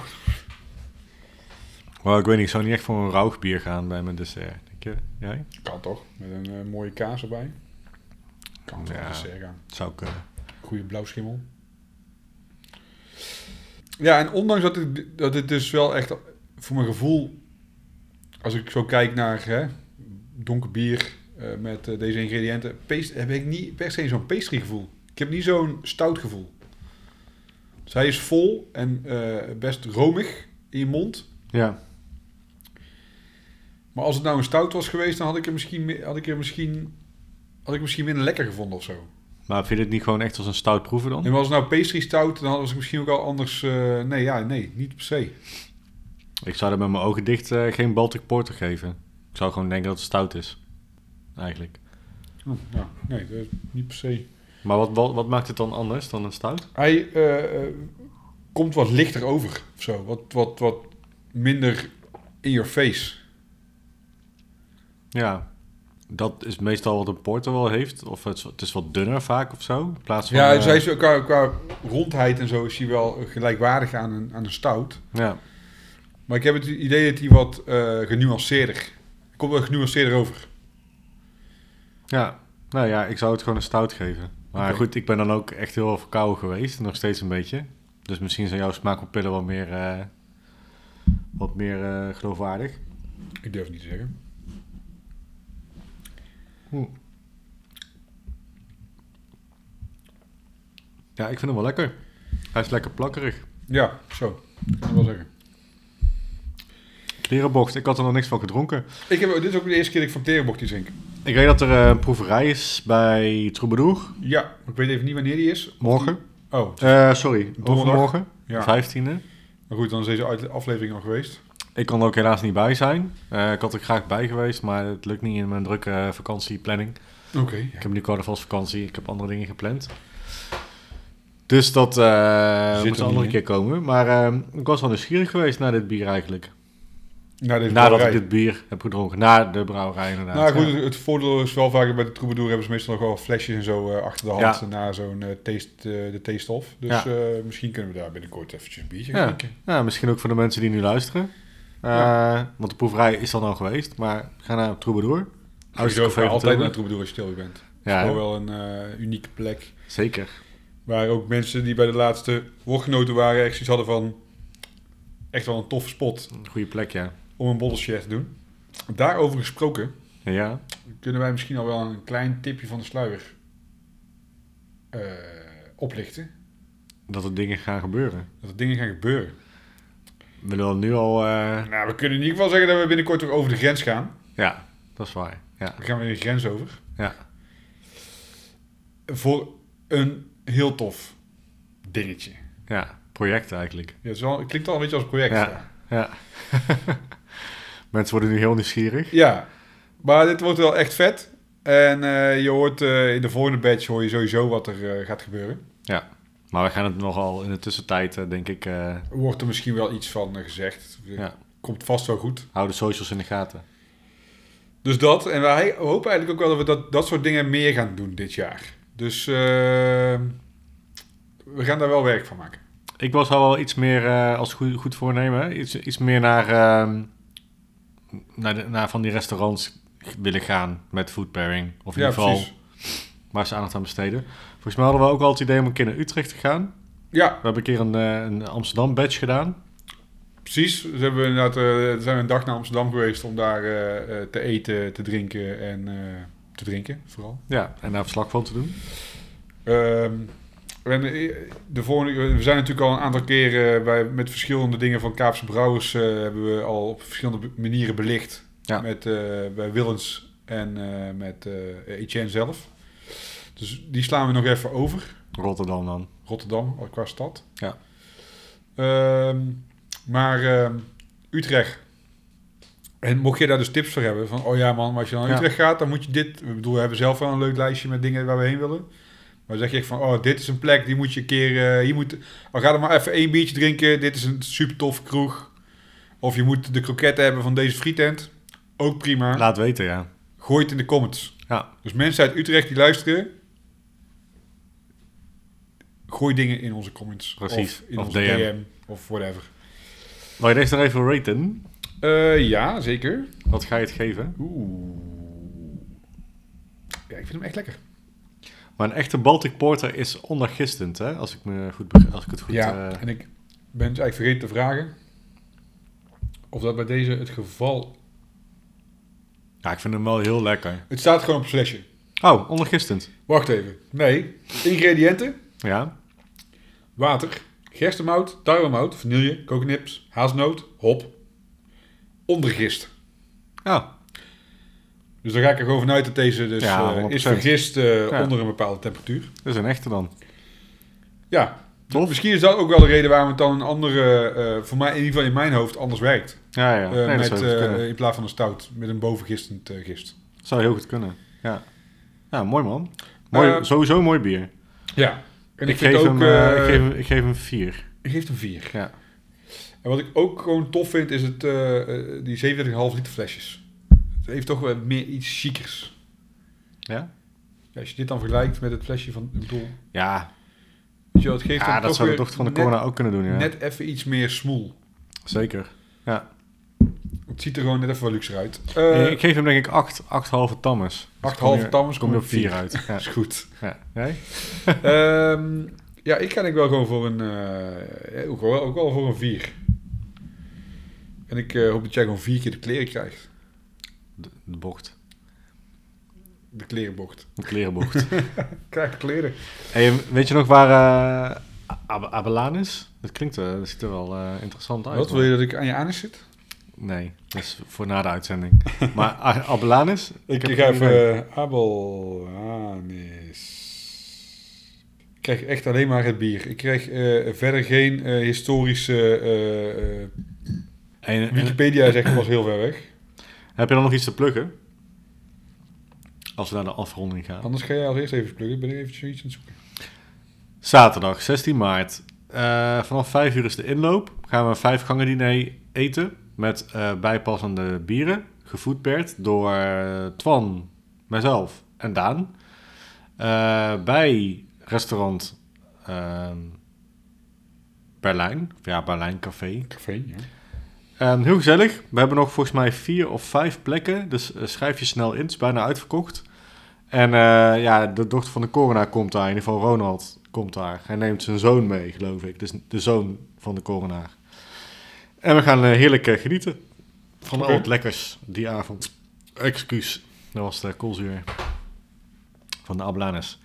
Maar ik weet niet, ik zou niet echt voor een rauw bier gaan bij mijn dessert. Denk je? Jij? Kan toch? Met een eh, mooie kaas erbij. Kan Ja. ja. dessert gaan. Zou kunnen. Goede blauwschimmel. Ja, en ondanks dat het, dat het dus wel echt voor mijn gevoel, als ik zo kijk naar hè, donker bier eh, met eh, deze ingrediënten, paste, heb ik niet per se zo'n pastry gevoel. Ik heb niet zo'n stout gevoel. Dus hij is vol en eh, best romig in je mond. Ja. Maar als het nou een stout was geweest, dan had ik er misschien, mi- had ik er misschien, had ik misschien minder lekker gevonden of zo. Maar vind je het niet gewoon echt als een stout proeven dan? En was het nou pastry stout, dan was ik misschien ook al anders. nee, ja, nee, niet per se. Ik zou er met mijn ogen dicht geen Baltic Porter geven. Ik zou gewoon denken dat het stout is. Eigenlijk. Oh, ja, nee, dat is niet per se. Maar wat, wat, wat maakt het dan anders dan een stout? Hij eh, eh, komt wat lichter over of zo. Wat, wat, wat minder in your face. Ja. Dat is meestal wat een porter wel heeft. Of het, is- het is wat dunner vaak of zo. In plaats van... Ja, eh, dus is, qua, qua rondheid en zo is hij wel gelijkwaardig aan een, aan een stout. ja. Maar ik heb het idee dat hij wat eh, genuanceerder. Komt wel genuanceerder over. Ja. Nou ja, ik zou het gewoon een stout geven. Maar goed, ik ben dan ook echt heel verkouden geweest. Nog steeds een beetje. Dus misschien zijn jouw smaakpapillen wat meer... eh, wat meer eh, geloofwaardig. Ik durf niet te zeggen. Ja, ik vind hem wel lekker. Hij is lekker plakkerig. Ja, zo. Ik kan wel zeggen. Klerenbocht, ik had er nog niks van gedronken. Ik heb, dit is ook de eerste keer dat ik van Terenbocht die drink. Ik weet dat er eh, een proeverij is bij Troubadour. Ja, ik weet even niet wanneer die is. Morgen. die- Oh, Eh, sorry, overmorgen. ja. 15e. Maar goed, dan is deze aflevering al geweest. Ik kon er ook helaas niet bij zijn. Eh, ik had er graag bij geweest, maar het lukt niet in mijn drukke vakantieplanning. Oké. Ik heb nu carnavalsvakantie, ik heb andere dingen gepland. Dus dat Zit moet een andere keer komen. Maar ik was wel nieuwsgierig geweest naar dit bier eigenlijk. Na Nadat ik dit bier heb gedronken. Na de brouwerij inderdaad. Nou goed, ja. het, voordeel is wel vaak bij de Troubadour hebben ze meestal nog wel flesjes en zo eh, achter de hand Ja. na zo'n eh, taste, eh, de. Dus Ja. misschien kunnen we daar binnenkort eventjes een biertje Ja. drinken. Ja, misschien ook voor de mensen die nu luisteren. Want de proeverij is dan al geweest, maar ga naar Troubadour. Ik ga altijd naar. Troubadour als je stil bent. Het is wel een unieke plek. zeker. Waar ook mensen die bij de laatste woordgenoten waren echt zoiets hadden van... Echt wel een toffe spot Een goede plek, ja. Om een borrelshare te doen. Daarover gesproken Ja, kunnen wij misschien al wel een klein tipje van de sluier eh, oplichten. dat er dingen gaan gebeuren. Dat er dingen gaan gebeuren. We willen dan nu al... eh, Nou, we kunnen in ieder geval zeggen dat we binnenkort weer over de grens gaan. Ja, dat is waar. Ja, We gaan weer de grens over. ja. voor een heel tof dingetje. Ja, project eigenlijk. Ja, het, is wel, het klinkt al een beetje als project. Ja. Ja. Mensen worden nu heel nieuwsgierig. Ja, maar dit wordt wel echt vet. En eh, je hoort eh, in de volgende batch hoor je sowieso wat er eh, gaat gebeuren. Ja. Maar we gaan het nogal in de tussentijd, denk ik, Wordt er misschien wel iets van gezegd. Ja. Komt vast wel goed. hou de socials in de gaten. Dus dat. En wij hopen eigenlijk ook wel dat we dat, dat soort dingen meer gaan doen dit jaar. Dus we gaan daar wel werk van maken. Ik was al wel iets meer als goed, goed voornemen. Iets, iets meer naar, ehm, naar, de, naar van die restaurants willen gaan met food pairing. Of in ja, ieder geval precies. waar ze aandacht aan besteden. Volgens mij hadden we ook al het idee om een keer naar Utrecht te gaan. Ja, We hebben een keer een, eh, een Amsterdam badge gedaan. precies. Dus hebben we inderdaad, eh, zijn we een dag naar Amsterdam geweest om daar eh, te eten, te drinken en te drinken vooral. Ja, en daar verslag van te doen. Ehm, en eh, de volgende, we zijn natuurlijk al een aantal keren bij, met verschillende dingen van Kaapse Brouwers eh, hebben we al op verschillende manieren belicht. Ja. Met, eh, bij Willens en eh, met eh Etienne zelf. Dus die slaan we nog even over. Rotterdam dan. Rotterdam, qua stad. Ja. Ehm, maar ehm, Utrecht. En mocht je daar dus tips voor hebben, van oh ja man, als je naar Ja. Utrecht gaat, dan moet je dit. Ik bedoel, we hebben zelf wel een leuk lijstje met dingen waar we heen willen. Maar zeg je echt van, oh, dit is een plek, die moet je een keer, eh, hier moet, oh, ga er maar even één biertje drinken, dit is een super tof kroeg. Of je moet de kroketten hebben van deze frietent. Ook prima. Laat weten, ja. Gooi het in de comments. Ja, Dus mensen uit Utrecht die luisteren, gooi dingen in onze comments. Precies. Of in Of onze DM. DM. Of whatever. wil je deze nog even raten? Eh, ja, zeker. Wat ga je het geven? Oeh. Ja, ik vind hem echt lekker. Maar een echte Baltic Porter is ondergistend, hè? Als ik, me goed, als ik het goed... ja, eh, en ik ben eigenlijk vergeten te vragen of dat bij deze het geval... ja, ik vind hem wel heel lekker. Het staat gewoon op het flesje. Oh, ondergistend. Wacht even. Nee. Ingrediënten. Ja, Water, gerstemout, tarwemout, vanille, kokosnips, hazelnoot, hop. Ondergist. oh, Dus daar ga ik er gewoon vanuit dat deze dus Ja, eh, 100%. is vergist eh, Ja. onder een bepaalde temperatuur. dat is een echte dan. Ja, Tof. misschien is dat ook wel de reden waarom het dan een andere, eh, voor mij in ieder geval in mijn hoofd, anders werkt. Ja, ja. Nee, met, in plaats van een stout, met een bovengistend gist. Zou heel goed kunnen, ja. Ja, mooi man. Mooi, sowieso mooi bier. Ja. En Ik, geef ook, hem, ik, geef hem, ik geef hem vier. ik geef hem vier. Ja. En wat ik ook gewoon tof vind, is het, eh, die 37,5 liter flesjes. Het heeft toch wel meer iets chicers. Ja? Ja, als je dit dan vergelijkt met het flesje van, ik bedoel, Ja, weet wel, het geeft ja dat toch zou de dochter van de net- corona ook kunnen doen, ja. Net even iets meer smoel. Zeker. Ja. Het ziet er gewoon net even wat luxer uit. Eh ik geef hem denk ik acht, acht halve tammes. Dus acht halve tammers Kom je op op vier uit. Ja. is goed. ja. Jij? Ehm, ja, ik ga denk ik wel gewoon voor een, eh, ook, wel, ook wel voor een vier. En ik eh, hoop dat jij gewoon vier keer de kleren krijgt. De, de bocht. De klerenbocht. De klerenbocht. Krijg kleren. hey, weet je nog waar Ab- Abelaan is? Dat klinkt, eh, dat ziet er wel eh, interessant uit. Wat wil je dat ik aan je anus zit? Nee, dat is voor na de uitzending. maar A- Abelaan is? Ik, heb ik ga even uh, Anis. Ik krijg echt alleen maar het bier. Ik krijg verder geen historische... Wikipedia zegt was heel ver weg. Heb je dan nog iets te pluggen? Als we naar de afronding gaan. Anders ga jij als eerst even pluggen. Ben ik even zoiets aan het zoeken. Zaterdag 16 maart. Eh, vanaf 5 uur is de inloop. Gaan we een vijf gangen diner eten. Met eh, bijpassende bieren. Gevoedperd door eh, Twan, mijzelf en Daan. Bij restaurant ehm, Berlijn. Ja, Berlijn Café. Café, ja. Ehm, heel gezellig. We hebben nog volgens mij vier of vijf plekken. Dus eh, schrijf je snel in. Het is bijna uitverkocht. En eh, ja, de dochter van de corona komt daar. In ieder geval Ronald komt daar. Hij neemt zijn zoon mee, geloof ik. Dus de zoon van de coronaar. En we gaan eh, heerlijk genieten. Van al het lekkers die avond. Excuus. Dat was de koolzuur. Van de Ablanes.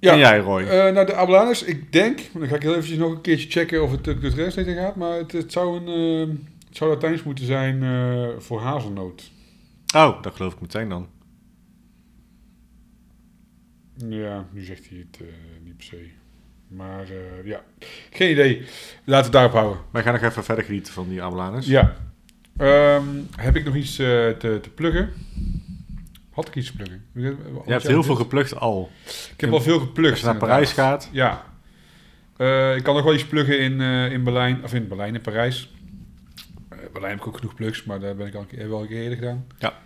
Ja, En jij, Roy? Nou, de Abelaners, ik denk, dan ga ik heel eventjes nog een keertje checken of het het rest gaat, maar het, het zou een, eh, het zou Latijns moeten zijn eh, voor hazelnoot. oh, dat geloof ik meteen dan. Ja, nu zegt hij het eh, niet per se. Maar eh, ja, geen idee. Laten we het daarop houden. Wij gaan nog even verder genieten van die Amalanus. Ja. Ehm, heb ik nog iets te, te pluggen? Had ik iets te pluggen? Je hebt heel veel geplukt al. Ik heb al veel geplukt. Als je naar. Parijs gaat. Ja. Ik kan nog wel iets pluggen in, in Berlijn. Of in Berlijn, in Parijs. Berlijn heb ik ook genoeg plugs, maar daar ben ik al een keer, wel een keer eerder gedaan. Ja.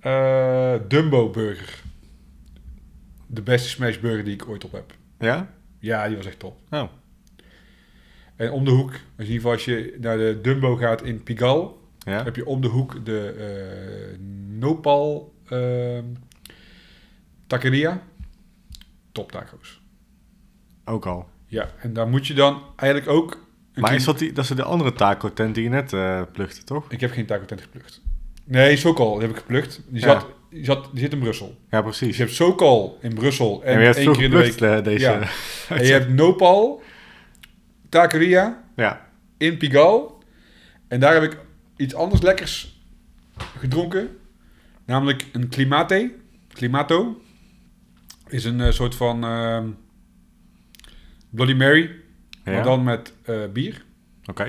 Eh, Dumbo Burger. De beste smashburger die ik ooit op heb. Ja? Ja, die was echt top. Oh. En om de hoek, in ieder geval als je naar de Dumbo gaat in Pigalle, Ja? heb je om de hoek de eh, Nopal eh, Taqueria. Top taco's. Ook al. Ja, en daar moet je dan eigenlijk ook... Maar is dat, die, dat is de andere taco tent die je net plukte, toch? Ik heb geen taco tent geplukt. Nee, Sokal heb ik geplukt. Die, Ja. zat, die, zat, die zit in Brussel. Ja, Dus precies. je hebt Sokal in Brussel en, en je hebt één keer in de week... eh, deze... Ja. En je hebt Nopal, Taqueria ja. in Pigalle. En daar heb ik iets anders lekkers gedronken. Namelijk een Climate. Climato. Is een eh, soort van ehm, Bloody Mary. Ja. Maar dan met eh, bier. Oké.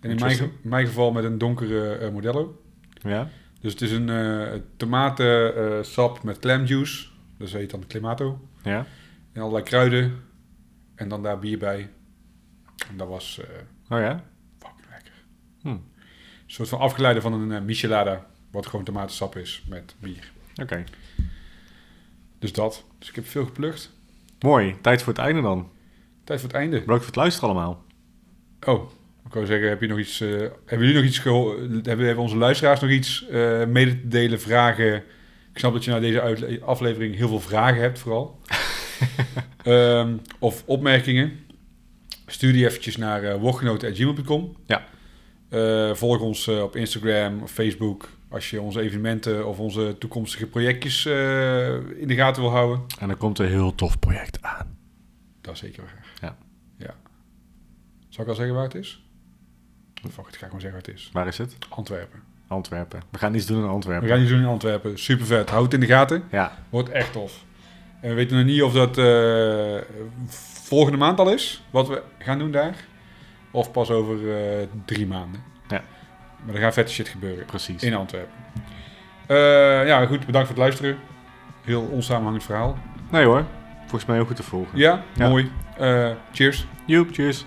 En in mijn, ge- mijn geval met een donkere eh, Modelo. Ja. Dus het is een eh tomatensap met clam juice. Dat heet dan Climato. Ja. En allerlei kruiden. En dan daar bier bij. En dat was Oh ja? fucking lekker. Hm. Een soort van afgeleide van een michelada. Wat gewoon tomatensap is met bier. Oké. Dus dat. Dus ik heb veel geplukt. Mooi. Tijd voor het einde dan. Tijd voor het einde. Bedankt voor het luisteren allemaal. Oh, ik wou zeggen, heb je nog iets, eh, hebben jullie nog iets gehoord? Hebben, onze luisteraars nog iets eh, mede te delen, vragen? Ik snap dat je na deze aflevering heel veel vragen hebt, vooral. Ehm, of opmerkingen. Stuur die eventjes naar uh, woordgenoten.gmail.com. Ja. Eh, volg ons eh, op Instagram of Facebook als je onze evenementen of onze toekomstige projectjes in de gaten wil houden. En dan komt een heel tof project aan. Dat is zeker waar. Zal ik al zeggen waar het is? Fuck ik ga gewoon zeggen waar het is. Waar is het? Antwerpen. Antwerpen. We gaan iets doen in Antwerpen. We gaan iets doen in Antwerpen. Super vet. Houd het in de gaten. Ja. Wordt echt tof. En we weten nog niet of dat eh, volgende maand al is. Wat we gaan doen daar. Of pas over eh, drie maanden. Ja. Maar er gaat vette shit gebeuren. Precies. In Antwerpen. Eh, ja, goed. Bedankt voor het luisteren. Heel onsamenhangend verhaal. Nee hoor. Volgens mij heel goed te volgen. Ja, Ja. mooi. Cheers. Joep, cheers.